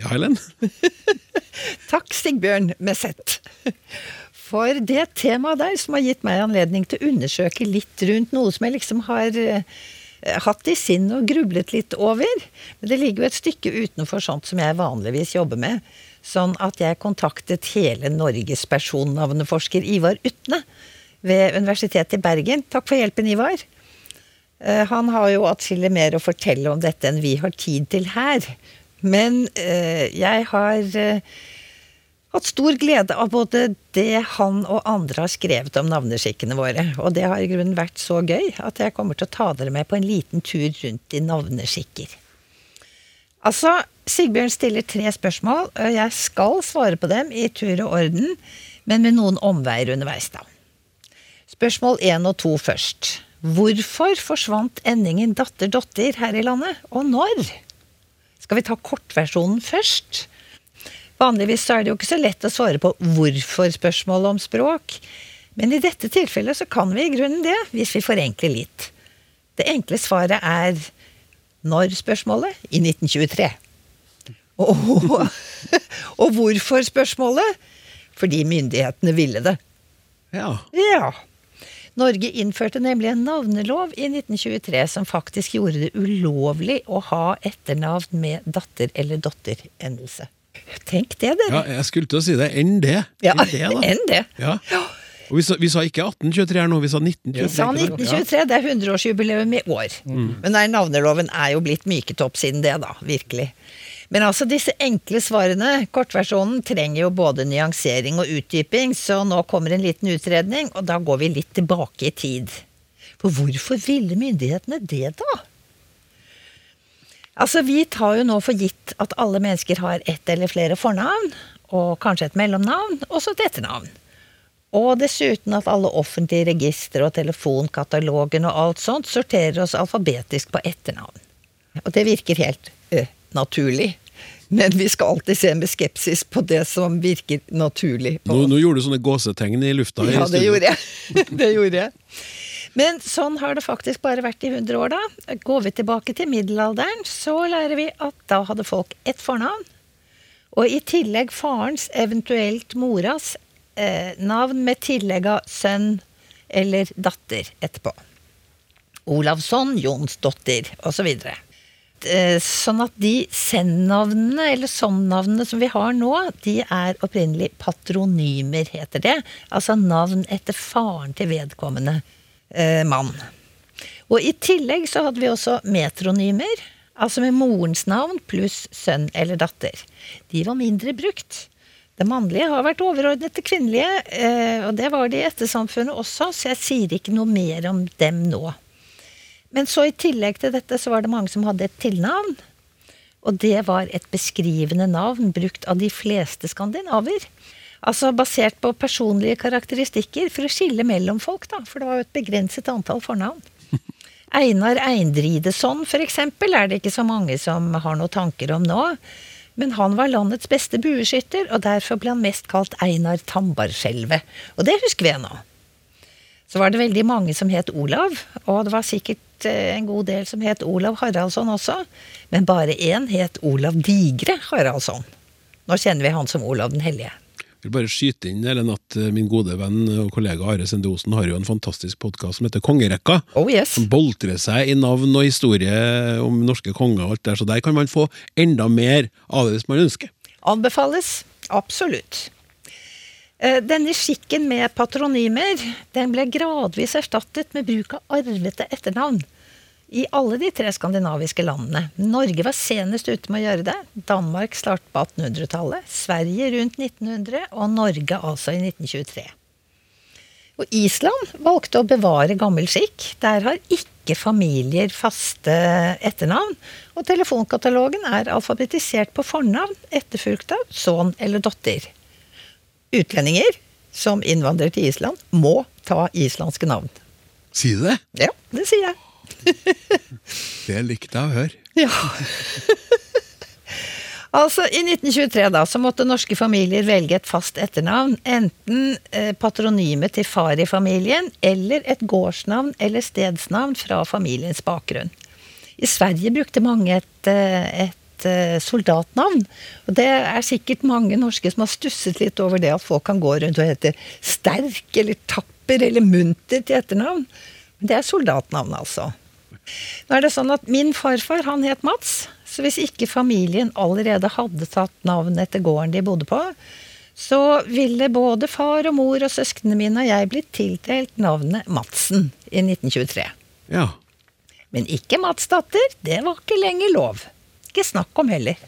Ja, Helen? <laughs> takk, Sigbjørn med Z for det temaet der som har gitt meg anledning til å undersøke litt rundt noe som jeg liksom har eh, hatt i sinn og grublet litt over. Men det ligger jo et stykke utenfor sånt som jeg vanligvis jobber med. Sånn at jeg kontaktet hele Norges personnavneforsker Ivar Utne ved Universitetet i Bergen. Takk for hjelpen, Ivar. Eh, Han har jo atskillig mer å fortelle om dette enn vi har tid til her. Men eh, jeg har hatt stor glede av både det han og andre har skrevet om navneskikkene våre. Og det har i grunnen vært så gøy at jeg kommer til å ta dere med på en liten tur rundt i navneskikker. Altså, Sigbjørn stiller tre spørsmål, og jeg skal svare på dem i tur og orden, men med noen omveier underveis, da. Spørsmål én og to først. Hvorfor forsvant endingen datter-dotter her i landet, og når? Skal vi ta kortversjonen først? Vanligvis er det jo ikke så lett å svare på hvorfor-spørsmålet om språk. Men i dette tilfellet så kan vi i grunnen det, hvis vi forenkler litt. Det enkle svaret er når-spørsmålet i 1923. Og, <laughs> og hvorfor-spørsmålet? Fordi myndighetene ville det. Ja. Ja. Norge innførte nemlig en navnelov i 1923 som faktisk gjorde det ulovlig å ha etternavn med datter- eller dotterendelse. Tenk det, dere. ja, jeg skulle til å si det. Enn det. Ja, Enn det. Ja. Og vi sa, vi sa ikke 1823 her nå, vi sa 1923. Vi sa 1923, det er 100-årsjubileum i år. Men nei, navneloven er jo blitt myket opp siden det, da. Virkelig. Men altså, disse enkle svarene, kortversjonen, trenger jo både nyansering og utdyping, så nå kommer en liten utredning, og da går vi litt tilbake i tid. For hvorfor ville myndighetene det, da? Altså, vi tar jo nå for gitt at alle mennesker har ett eller flere fornavn, og kanskje et mellomnavn, og så et etternavn. Og dessuten at alle offentlige registre og telefonkatalogen og alt sånt sorterer oss alfabetisk på etternavn. Og det virker helt ø, naturlig. Men vi skal alltid se med skepsis på det som virker naturlig. Nå, nå gjorde du sånne gåsetegn i lufta. i Ja, det gjorde jeg. <laughs> det gjorde jeg. Men sånn har det faktisk bare vært i 100 år, da. Går vi tilbake til middelalderen, så lærer vi at da hadde folk ett fornavn. Og i tillegg farens, eventuelt moras, eh, navn med tillegg av sønn eller datter etterpå. Olavsson, Jonsdottir osv. Eh, Sånn at de send-navnene, eller sånn-navnene som vi har nå, de er opprinnelig patronymer, heter det. Altså navn etter faren til vedkommende eh, mann. Og i tillegg så hadde vi også metronymer, altså med morens navn pluss sønn eller datter. De var mindre brukt. Det mannlige har vært overordnet det kvinnelige, eh, og det var det i ettersamfunnet også, så jeg sier ikke noe mer om dem nå. Men så i tillegg til dette så var det mange som hadde et tilnavn. Og det var et beskrivende navn brukt av de fleste skandinaver. Altså basert på personlige karakteristikker for å skille mellom folk, da. For det var jo et begrenset antall fornavn. <laughs> Einar Eindrideson, for eksempel, er det ikke så mange som har noen tanker om nå. Men han var landets beste bueskytter, og derfor ble han mest kalt Einar Tambarskjelvet. Og det husker vi ennå. Så var det veldig mange som het Olav, og det var sikkert eh, en god del som het Olav Haraldsson også. Men bare én het Olav Digre Haraldsson. Nå kjenner vi han som Olav den hellige. Jeg vil bare skyte inn Ellen, at eh, min gode venn og kollega Are Sende Osen har jo en fantastisk podkast som heter Kongerekka. Oh yes. Som boltrer seg i navn og historie om norske konger og alt der, så der kan man få enda mer av det hvis man ønsker. Anbefales. Absolutt. Eh, Denne skikken med patronymer den ble gradvis erstattet med bruk av arvete etternavn i alle de tre skandinaviske landene. Norge var senest ute med å gjøre det. Danmark startet på 1800-tallet, Sverige rundt 1900 og Norge altså i 1923. Og Island valgte å bevare gammel skikk. Der har ikke familier faste etternavn. Og telefonkatalogen er alfabetisert på fornavn, etterfulgt av sønn eller datter. Utlendinger som innvandrer til Island, må ta islandske navn. Sier du det! Ja, det sier jeg. <laughs> Det likte jeg å høre. Ja. <laughs> altså, I 1923 da, så måtte norske familier velge et fast etternavn. Enten eh, patronymet til far i familien, eller et gårdsnavn eller stedsnavn fra familiens bakgrunn. I Sverige brukte mange et, eh, et eh, soldatnavn. Og det er sikkert mange norske som har stusset litt over det at folk kan gå rundt og hete sterk eller tapper eller munter til etternavn. Det er soldatnavnet, altså. Nå er det sånn at Min farfar han het Mats, Så hvis ikke familien allerede hadde tatt navnet etter gården de bodde på, så ville både far og mor og søsknene mine og jeg blitt tildelt navnet Madsen i 1923. Ja. Men ikke Madsdatter, det var ikke lenger lov. Ikke snakk om heller.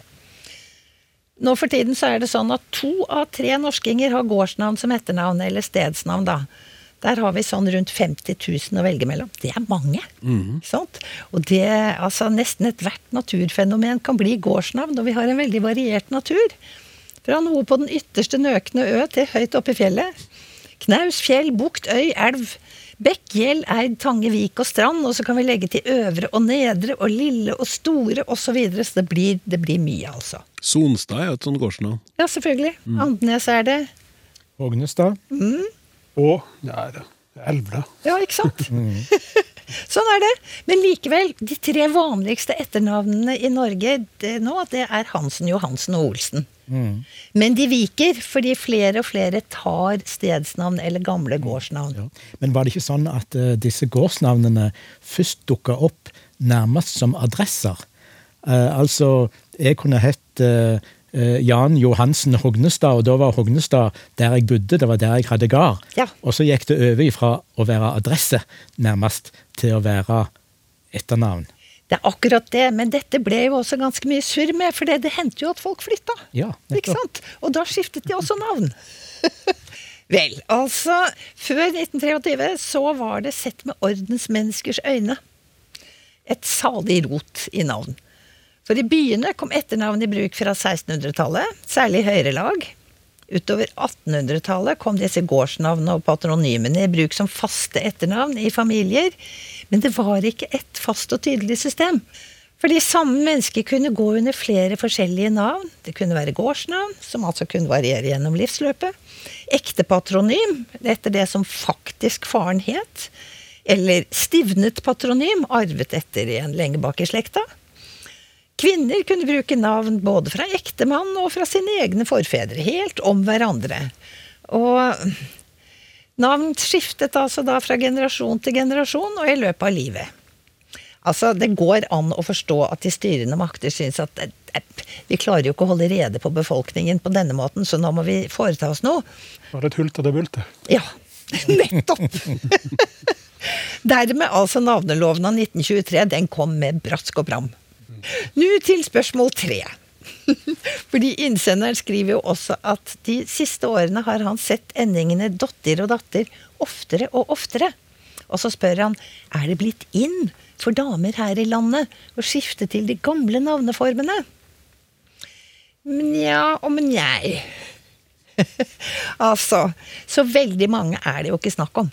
Nå for tiden så er det sånn at to av tre norskinger har gårdsnavn som etternavn, eller stedsnavn, da. Der har vi sånn rundt 50 000 å velge mellom. Det er mange. ikke sant? Og det, altså nesten ethvert naturfenomen kan bli gårdsnavn, og vi har en veldig variert natur. Fra noe på den ytterste nøkne ø til høyt oppe i fjellet. Knaus, fjell, bukt, øy, elv. Bekk, gjeld, eid, tange, vik og strand. Og så kan vi legge til øvre og nedre og lille og store osv. Så, videre. så det blir, det blir mye, altså. Sonstad er jo et sånt gårdsnavn. Ja, selvfølgelig. Andenes er det. Hognestad. Og nære det elv, da. Ja, ikke sant? <laughs> <laughs> sånn er det. Men likevel, de tre vanligste etternavnene i Norge det, nå, det er Hansen, Johansen og Olsen. Men de viker, fordi flere og flere tar stedsnavn eller gamle gårdsnavn. Ja. Men var det ikke sånn at uh, disse gårdsnavnene først dukka opp nærmest som adresser? Uh, altså, jeg kunne hett eh, Jan Johansen Hognestad, og da var Hognestad der jeg bodde, det var der jeg hadde gard. Ja. Og så gikk det over fra å være adresse nærmest til å være etternavn. Det er akkurat det, men dette ble jo også ganske mye surr med, for det, det hendte jo at folk flytta. Ja, Ikke sant? Og da skiftet de også navn. <laughs> Vel, altså Før 1923 så var det sett med ordensmenneskers øyne et salig rot i navn. For i byene kom etternavn i bruk fra 1600-tallet, særlig i høyere lag. Utover 1800-tallet kom disse gårdsnavnene og patronymene i bruk som faste etternavn i familier, men det var ikke et fast og tydelig system. Fordi samme menneske kunne gå under flere forskjellige navn. Det kunne være gårdsnavn, som altså kunne variere gjennom livsløpet. Ekte patronym, etter det som faktisk faren het. Eller stivnet patronym, arvet etter en lenge bak i slekta. Kvinner kunne bruke navn både fra ektemann og fra sine egne forfedre, helt om hverandre. Og navn skiftet altså da fra generasjon til generasjon og i løpet av livet. Altså, Det går an å forstå at de styrende makter syns at eh, vi klarer jo ikke å holde rede på befolkningen på denne måten, så nå må vi foreta oss noe. Var det et hulter det bulter? Ja, <laughs> nettopp! <laughs> Dermed altså navneloven av 1923, den kom med brask og bram. Nå til spørsmål tre. <laughs> Fordi innsenderen skriver jo også at de siste årene har han sett endingene dotter og datter oftere og oftere. Og så spør han er det blitt inn for damer her i landet å skifte til de gamle navneformene. Nja og men jeg. <laughs> altså, så veldig mange er det jo ikke snakk om.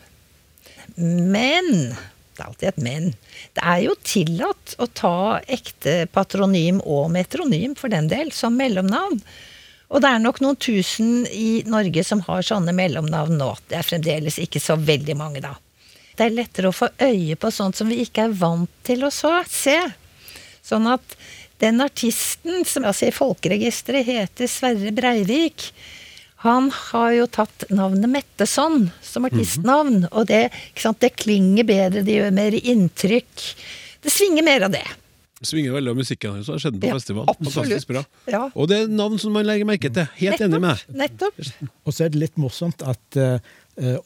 Men det alltid et men. Det er jo tillatt å ta ekte patronym og metronym, for den del, som mellomnavn. Og det er nok noen tusen i Norge som har sånne mellomnavn nå. Det er fremdeles ikke så veldig mange, da. Det er lettere å få øye på sånt som vi ikke er vant til å se. Sånn at den artisten som altså i folkeregisteret heter Sverre Breivik, han har jo tatt navnet Metteson som artistnavn. Og det, ikke sant, det klinger bedre, det gjør mer inntrykk. Det svinger mer av det. Det svinger veldig av musikken hans. så har skjedd på Ja, festival. Fantastisk bra. Ja. Og det er navn som man legger merke til. Helt enig med deg. Nettopp. Og så er det litt morsomt at uh,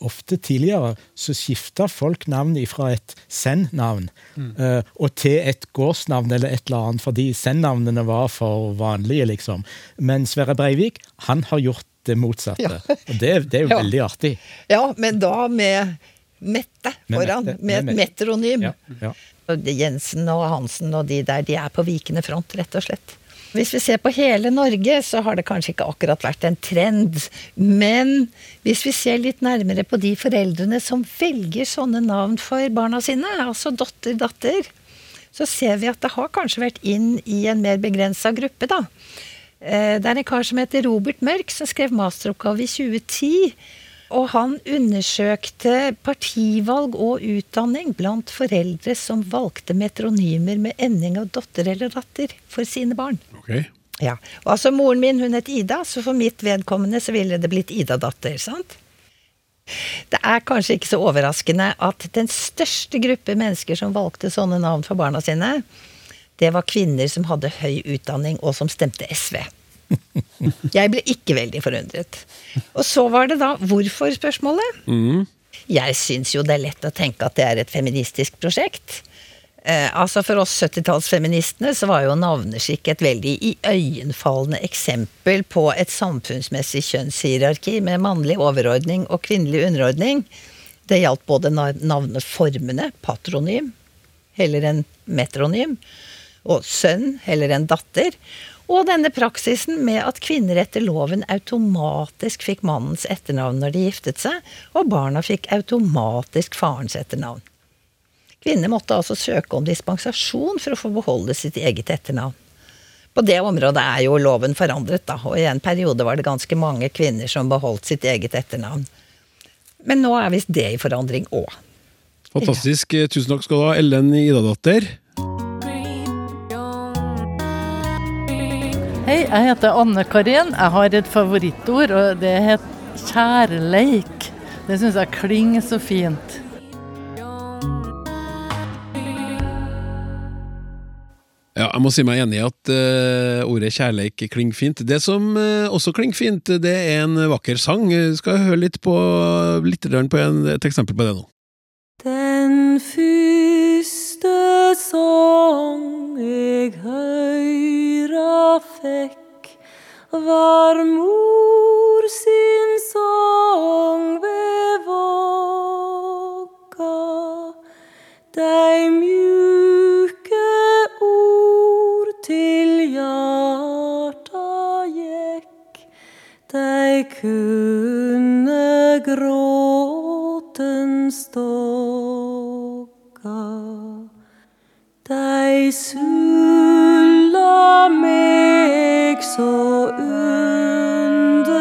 ofte tidligere så skifta folk navn fra et send-navn eh, og til et gårdsnavn eller et eller annet, fordi send-navnene var for vanlige, liksom. Men Sverre Breivik, han har gjort det motsatte. Ja. Og det, det er jo Ja. veldig artig. Ja, men da med Mette foran. Med med et metronym. Ja, Jensen og Hansen og de der, de er på vikende front, rett og slett. Hvis vi ser på hele Norge, så har det kanskje ikke akkurat vært en trend. Men hvis vi ser litt nærmere på de foreldrene som velger sånne navn for barna sine, altså datter, datter, så ser vi at det har kanskje vært inn i en mer begrensa gruppe, da. Eh, Det er en kar som heter Robert Mørk, som skrev masteroppgave i 2010. Og han undersøkte partivalg og utdanning blant foreldre som valgte metronymer med ending av dotter eller datter for sine barn. Okay. Ja, og altså Moren min hun het Ida, så for mitt vedkommende så ville det blitt Ida-datter. sant? Det er kanskje ikke så overraskende at den største gruppe mennesker som valgte sånne navn for barna sine, det var kvinner som hadde høy utdanning, og som stemte SV. Jeg ble ikke veldig forundret. Og så var det da hvorfor-spørsmålet. Jeg syns jo det er lett å tenke at det er et feministisk prosjekt. Eh, altså For oss 70-tallsfeministene så var jo navneskikk et veldig iøynefallende eksempel på et samfunnsmessig kjønnshierarki med mannlig overordning og kvinnelig underordning. Det gjaldt både navneformene, patronym heller enn metronym, og sønn heller enn datter. Og denne praksisen med at kvinner etter loven automatisk fikk mannens etternavn når de giftet seg, og barna fikk automatisk farens etternavn. Kvinner måtte altså søke om dispensasjon for å få beholde sitt eget etternavn. På det området er jo loven forandret, da, og i en periode var det ganske mange kvinner som beholdt sitt eget etternavn. Men nå er visst det i forandring òg. Fantastisk. Tusen takk skal du ha, Ellen Idadatter. Hei, jeg heter Anne Karin. Jeg har et favorittord, og det heter kjærleik. Det syns jeg klinger så fint. Ja, jeg må si meg enig i at uh, ordet kjærleik klinger fint. Det som uh, også klinger fint, det er en vakker sang. Skal jeg høre litt på, litt på en, et eksempel på det nå? Den første sang jeg høyra fikk, var mor sin sång ved vågga. Dei mjuke ord til hjarta gikk, dei kunne gråten stokka. Dei sulla meg så underlig.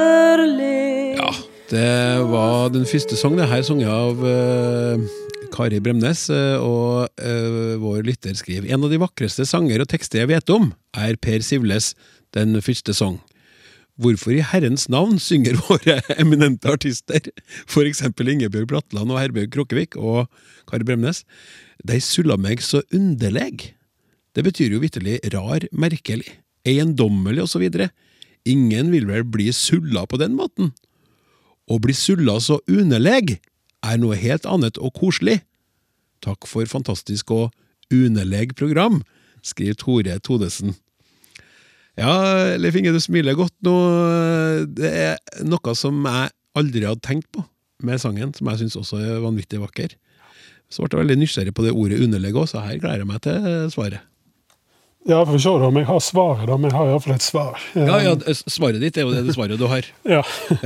Ja, det var den første sangen. Det her sunget av uh, Kari Bremnes, eh, og uh, vår lytter skriver En av de vakreste sanger og tekster jeg vet om, er Per Sivles Den første sang. Hvorfor i herrens navn synger våre <laughs> eminente artister, eksempel Ingebjørg Bratland og Herbjørg Kråkevik og Kari Bremnes, de sulla meg så underleg? Det betyr jo vitterlig rar, merkelig, eiendommelig videre. Ingen vil vel bli sulla på den måten? Å bli sulla så uneleg er noe helt annet og koselig. Takk for fantastisk og uneleg program, skriver Tore Todesen. Ja, Leif Inge, du smiler godt nå. Det er noe som jeg aldri hadde tenkt på med sangen, som jeg syns også er vanvittig vakker. Så ble jeg veldig nysgjerrig på det ordet uneleg òg, så her gleder jeg meg til svaret. Ja, for se om jeg har svaret, da. Men jeg har iallfall et svar. Ja, ja, Svaret ditt er jo det svaret du har. <laughs> Ja.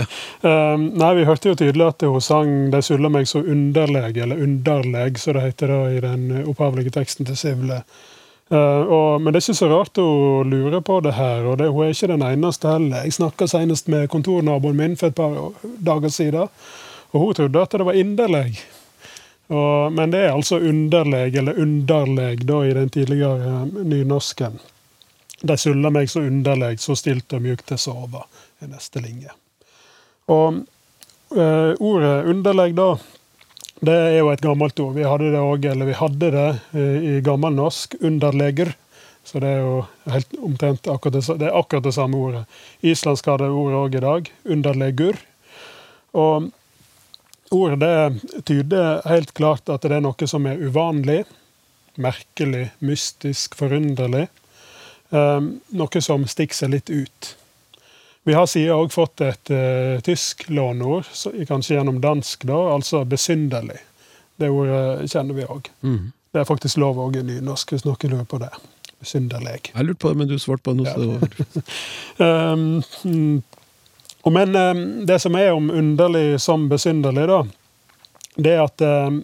<laughs> um, nei, vi hørte jo tydelig at hun sang 'De sulla meg så underleg', eller 'underleg', som det heter da i den opphavlige teksten til Sivle. Uh, og, men det er ikke så rart hun lurer på det her, og det, hun er ikke den eneste heller. Jeg snakka senest med kontornaboen min for et par dager siden, og hun trodde at det var inderleg. Og, men det er altså underleg, eller underleg, da, i den tidligere eh, nynorsken. De sulla meg så underleg, så stilt og mjukt til sova, er neste linje. Og eh, ordet underleg, da, det er jo et gammelt ord. Vi hadde det òg, eller vi hadde det eh, i gammelnorsk, underleger. Så det er jo helt omtrent akkurat det, det er akkurat det samme ordet. Islandsk har det ordet òg i dag, underlegur. Og ordet det tyder helt klart at det er noe som er uvanlig, merkelig, mystisk, forunderlig. Um, noe som stikker seg litt ut. Vi har siden òg fått et uh, tysk lånord, kanskje gjennom dansk, da, altså besynderlig. Det ordet kjenner vi òg. Mm. Det er faktisk lov òg i nynorsk, hvis noen lurer på det. Besynderlig. Jeg lurte på det, men du svarte på det Ja. så det var- Um, <laughs> og men um, det som er om underlig som besynderlig, da, det er at um,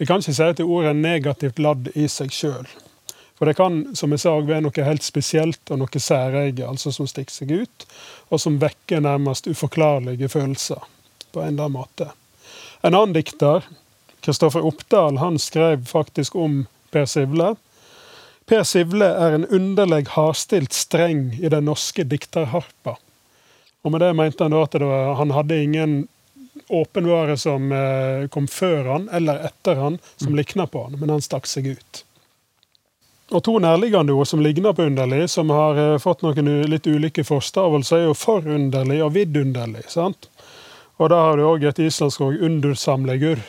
vi kan ikke si at ordet er negativt ladd i seg sjøl. For det kan som jeg sa, være noe helt spesielt og noe særeget, altså som stikker seg ut, og som vekker nærmest uforklarlige følelser på en eller annen måte. En annen dikter, Kristoffer Oppdal, han skrev faktisk om Per Sivle. Per Sivle er en underlig hardstilt streng i den norske dikterharpa. Og med det mente han da at var, han hadde ingen åpenvare som eh, kom før han eller etter han, som likna på han, men han stakk seg ut. og to nærliggende ord som ligner på underlig, som har eh, fått noen litt ulike forstavelser, er jo forunderlig og vidunderlig. sant? Og da har du òg et islandsk ord, undursamlegur.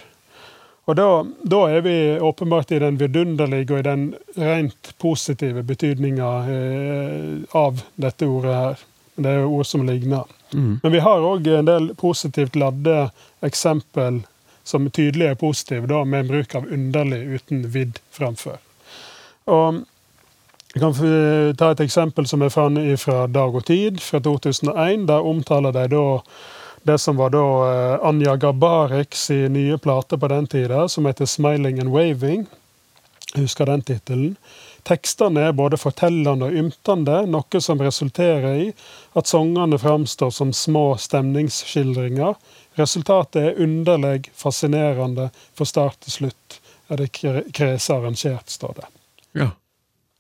Og da, da er vi åpenbart i den vidunderlige og i den rent positive betydninga eh, av dette ordet her. Det er jo ord som ligner. Men vi har òg en del positivt ladde eksempel som tydelig er positive, da, med bruk av underlig uten vidd framfor. Og jeg kan ta et eksempel som er fra, Dag og Tid fra 2001. Der omtaler de da det som var da eh, Anja Gabareks i nye plate på den tida, som heter 'Smiling and Waving'. Jeg husker den tittelen. Tekstene er både fortellende og ymtende, noe som resulterer i at sangene framstår som små stemningsskildringer. Resultatet er underlig, fascinerende fra start til slutt. Er det kre- krese arrangert, står det. Ja.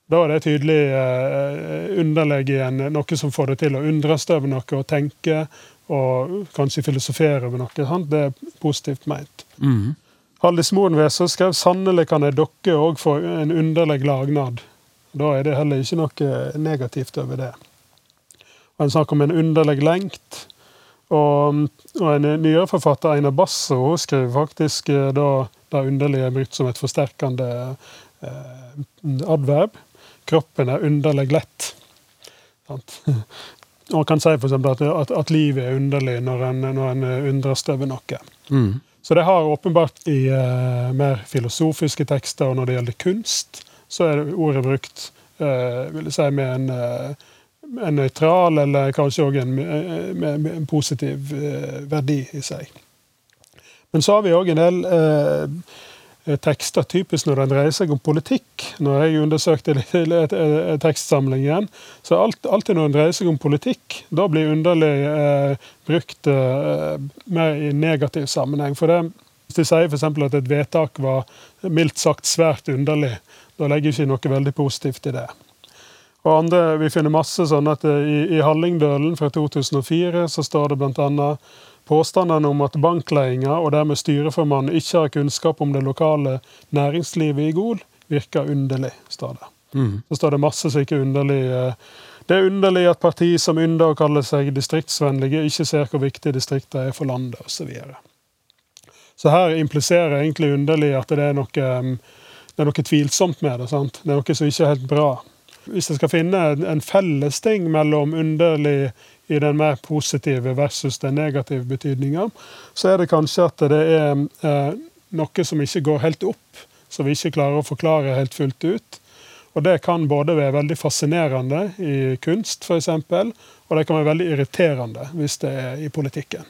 Da er det tydelig eh, underleg igjen, noe som får det til å undres over noe og tenke, og kanskje filosofere over noe. Sant? Det er positivt meint. Mhm. Haldis Moenveser skrev 'Sannelig kan ei dokke òg få en underlig lagnad'. Da er det heller ikke noe negativt over det. Og En snakker om en underlig lengt. Og, og en nyere forfatter, Einar Basso, skriver faktisk eh, da det underlige er brukt som et forsterkende eh, adverb. Kroppen er underlig lett. <laughs> Og kan si for at, at, at livet er underlig når en, når en undres over noe. Mhm. Så det har åpenbart i eh, mer filosofiske tekster, og når det gjelder kunst, så er ordet brukt eh, vil jeg si, med en, eh, en nøytral, eller kanskje òg en, med, med en positiv eh, verdi i seg. Men så har vi òg en del eh, tekster typisk når det dreier seg om politikk. Når jeg undersøkte <laughs> eh, tekstsamlingen, så alltid når det dreier seg om politikk, da blir underlig eh, brukt eh, mer i negativ sammenheng. For det, hvis de sier f.eks. at et vedtak var mildt sagt svært underlig, da legger ikke noe veldig positivt i det. Og andre, Vi finner masse sånn at eh, i, i Hallingdølen fra 2004 så står det bl.a. påstandene om at bankledelsen og dermed styreformannen ikke har kunnskap om det lokale næringslivet i Gol, virker underlig, står det. Mm. Så står det masse slike underlige Det er underlig at partier som ynder å kalle seg distriktsvennlige, ikke ser hvor viktig distriktene er for landet, osv. Så, videre. så her impliserer egentlig underlig at det er noe, um, det er noe tvilsomt med det. sant? Det er noe som ikke er helt bra. Hvis jeg skal finne en- en felles ting mellom underlig i den mer positive versus den negative betydninga, så er det kanskje at det er eh, noe som ikke går helt opp, som vi ikke klarer å forklare helt fullt ut. Og det kan både være veldig fascinerende i kunst, f.eks., og det kan være veldig irriterende hvis det er i politikken.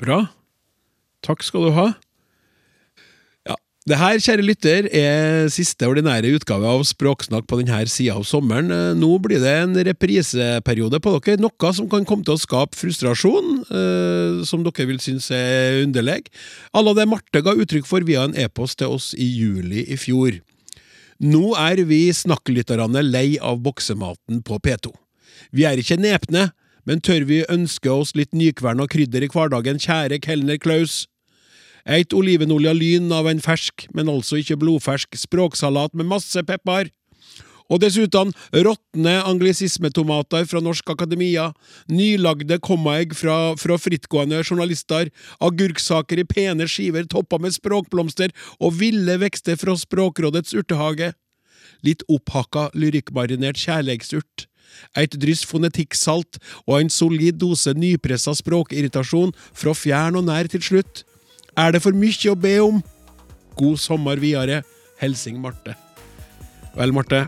Bra. Takk skal du ha. Det her, kjære lytter, er siste ordinære utgave av Språksnakk på denne sida av sommeren. Eh, Nå blir det en repriseperiode på dere, noe som kan komme til å skape frustrasjon, eh, som dere vil synes er underlig. Alle det Marte ga uttrykk for via en e-post til oss i juli i fjor. Nå er vi snakklytterne lei av boksematen på P2. Vi er ikke nepne, men tør vi ønske oss litt nykvern og krydder i hverdagen, kjære kelner Klaus? Eit olivenolja lyn av en fersk, men altså ikke blodfersk, språksalat med masse pepper. Og dessuten råtne anglisismetomater fra Norsk Akademia, nylagde kommaegg fra, fra frittgående journalister, agurksaker i pene skiver toppa med språkblomster og ville vekster fra Språkrådets urtehage. Litt opphakka lyrikkmarinert kjærleiksurt. Eit dryss fonetikksalt og en solid dose nypressa språkirritasjon fra fjern og nær til slutt. Er det for mye å be om? God sommer videre. Helsing Marte. Vel, Marte.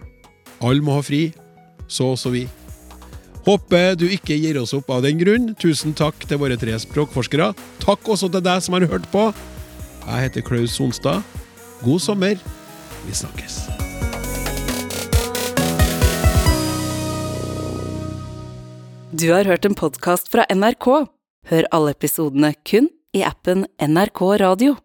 Alle må ha fri. Så også vi. Håper du ikke gir oss opp av den grunn. Tusen takk til våre tre språkforskere. Takk også til deg som har hørt på. Jeg heter Klaus Sonstad. God sommer. Vi snakkes. Du har hørt en podkast fra NRK. Hør alle episodene kun i appen NRK Radio.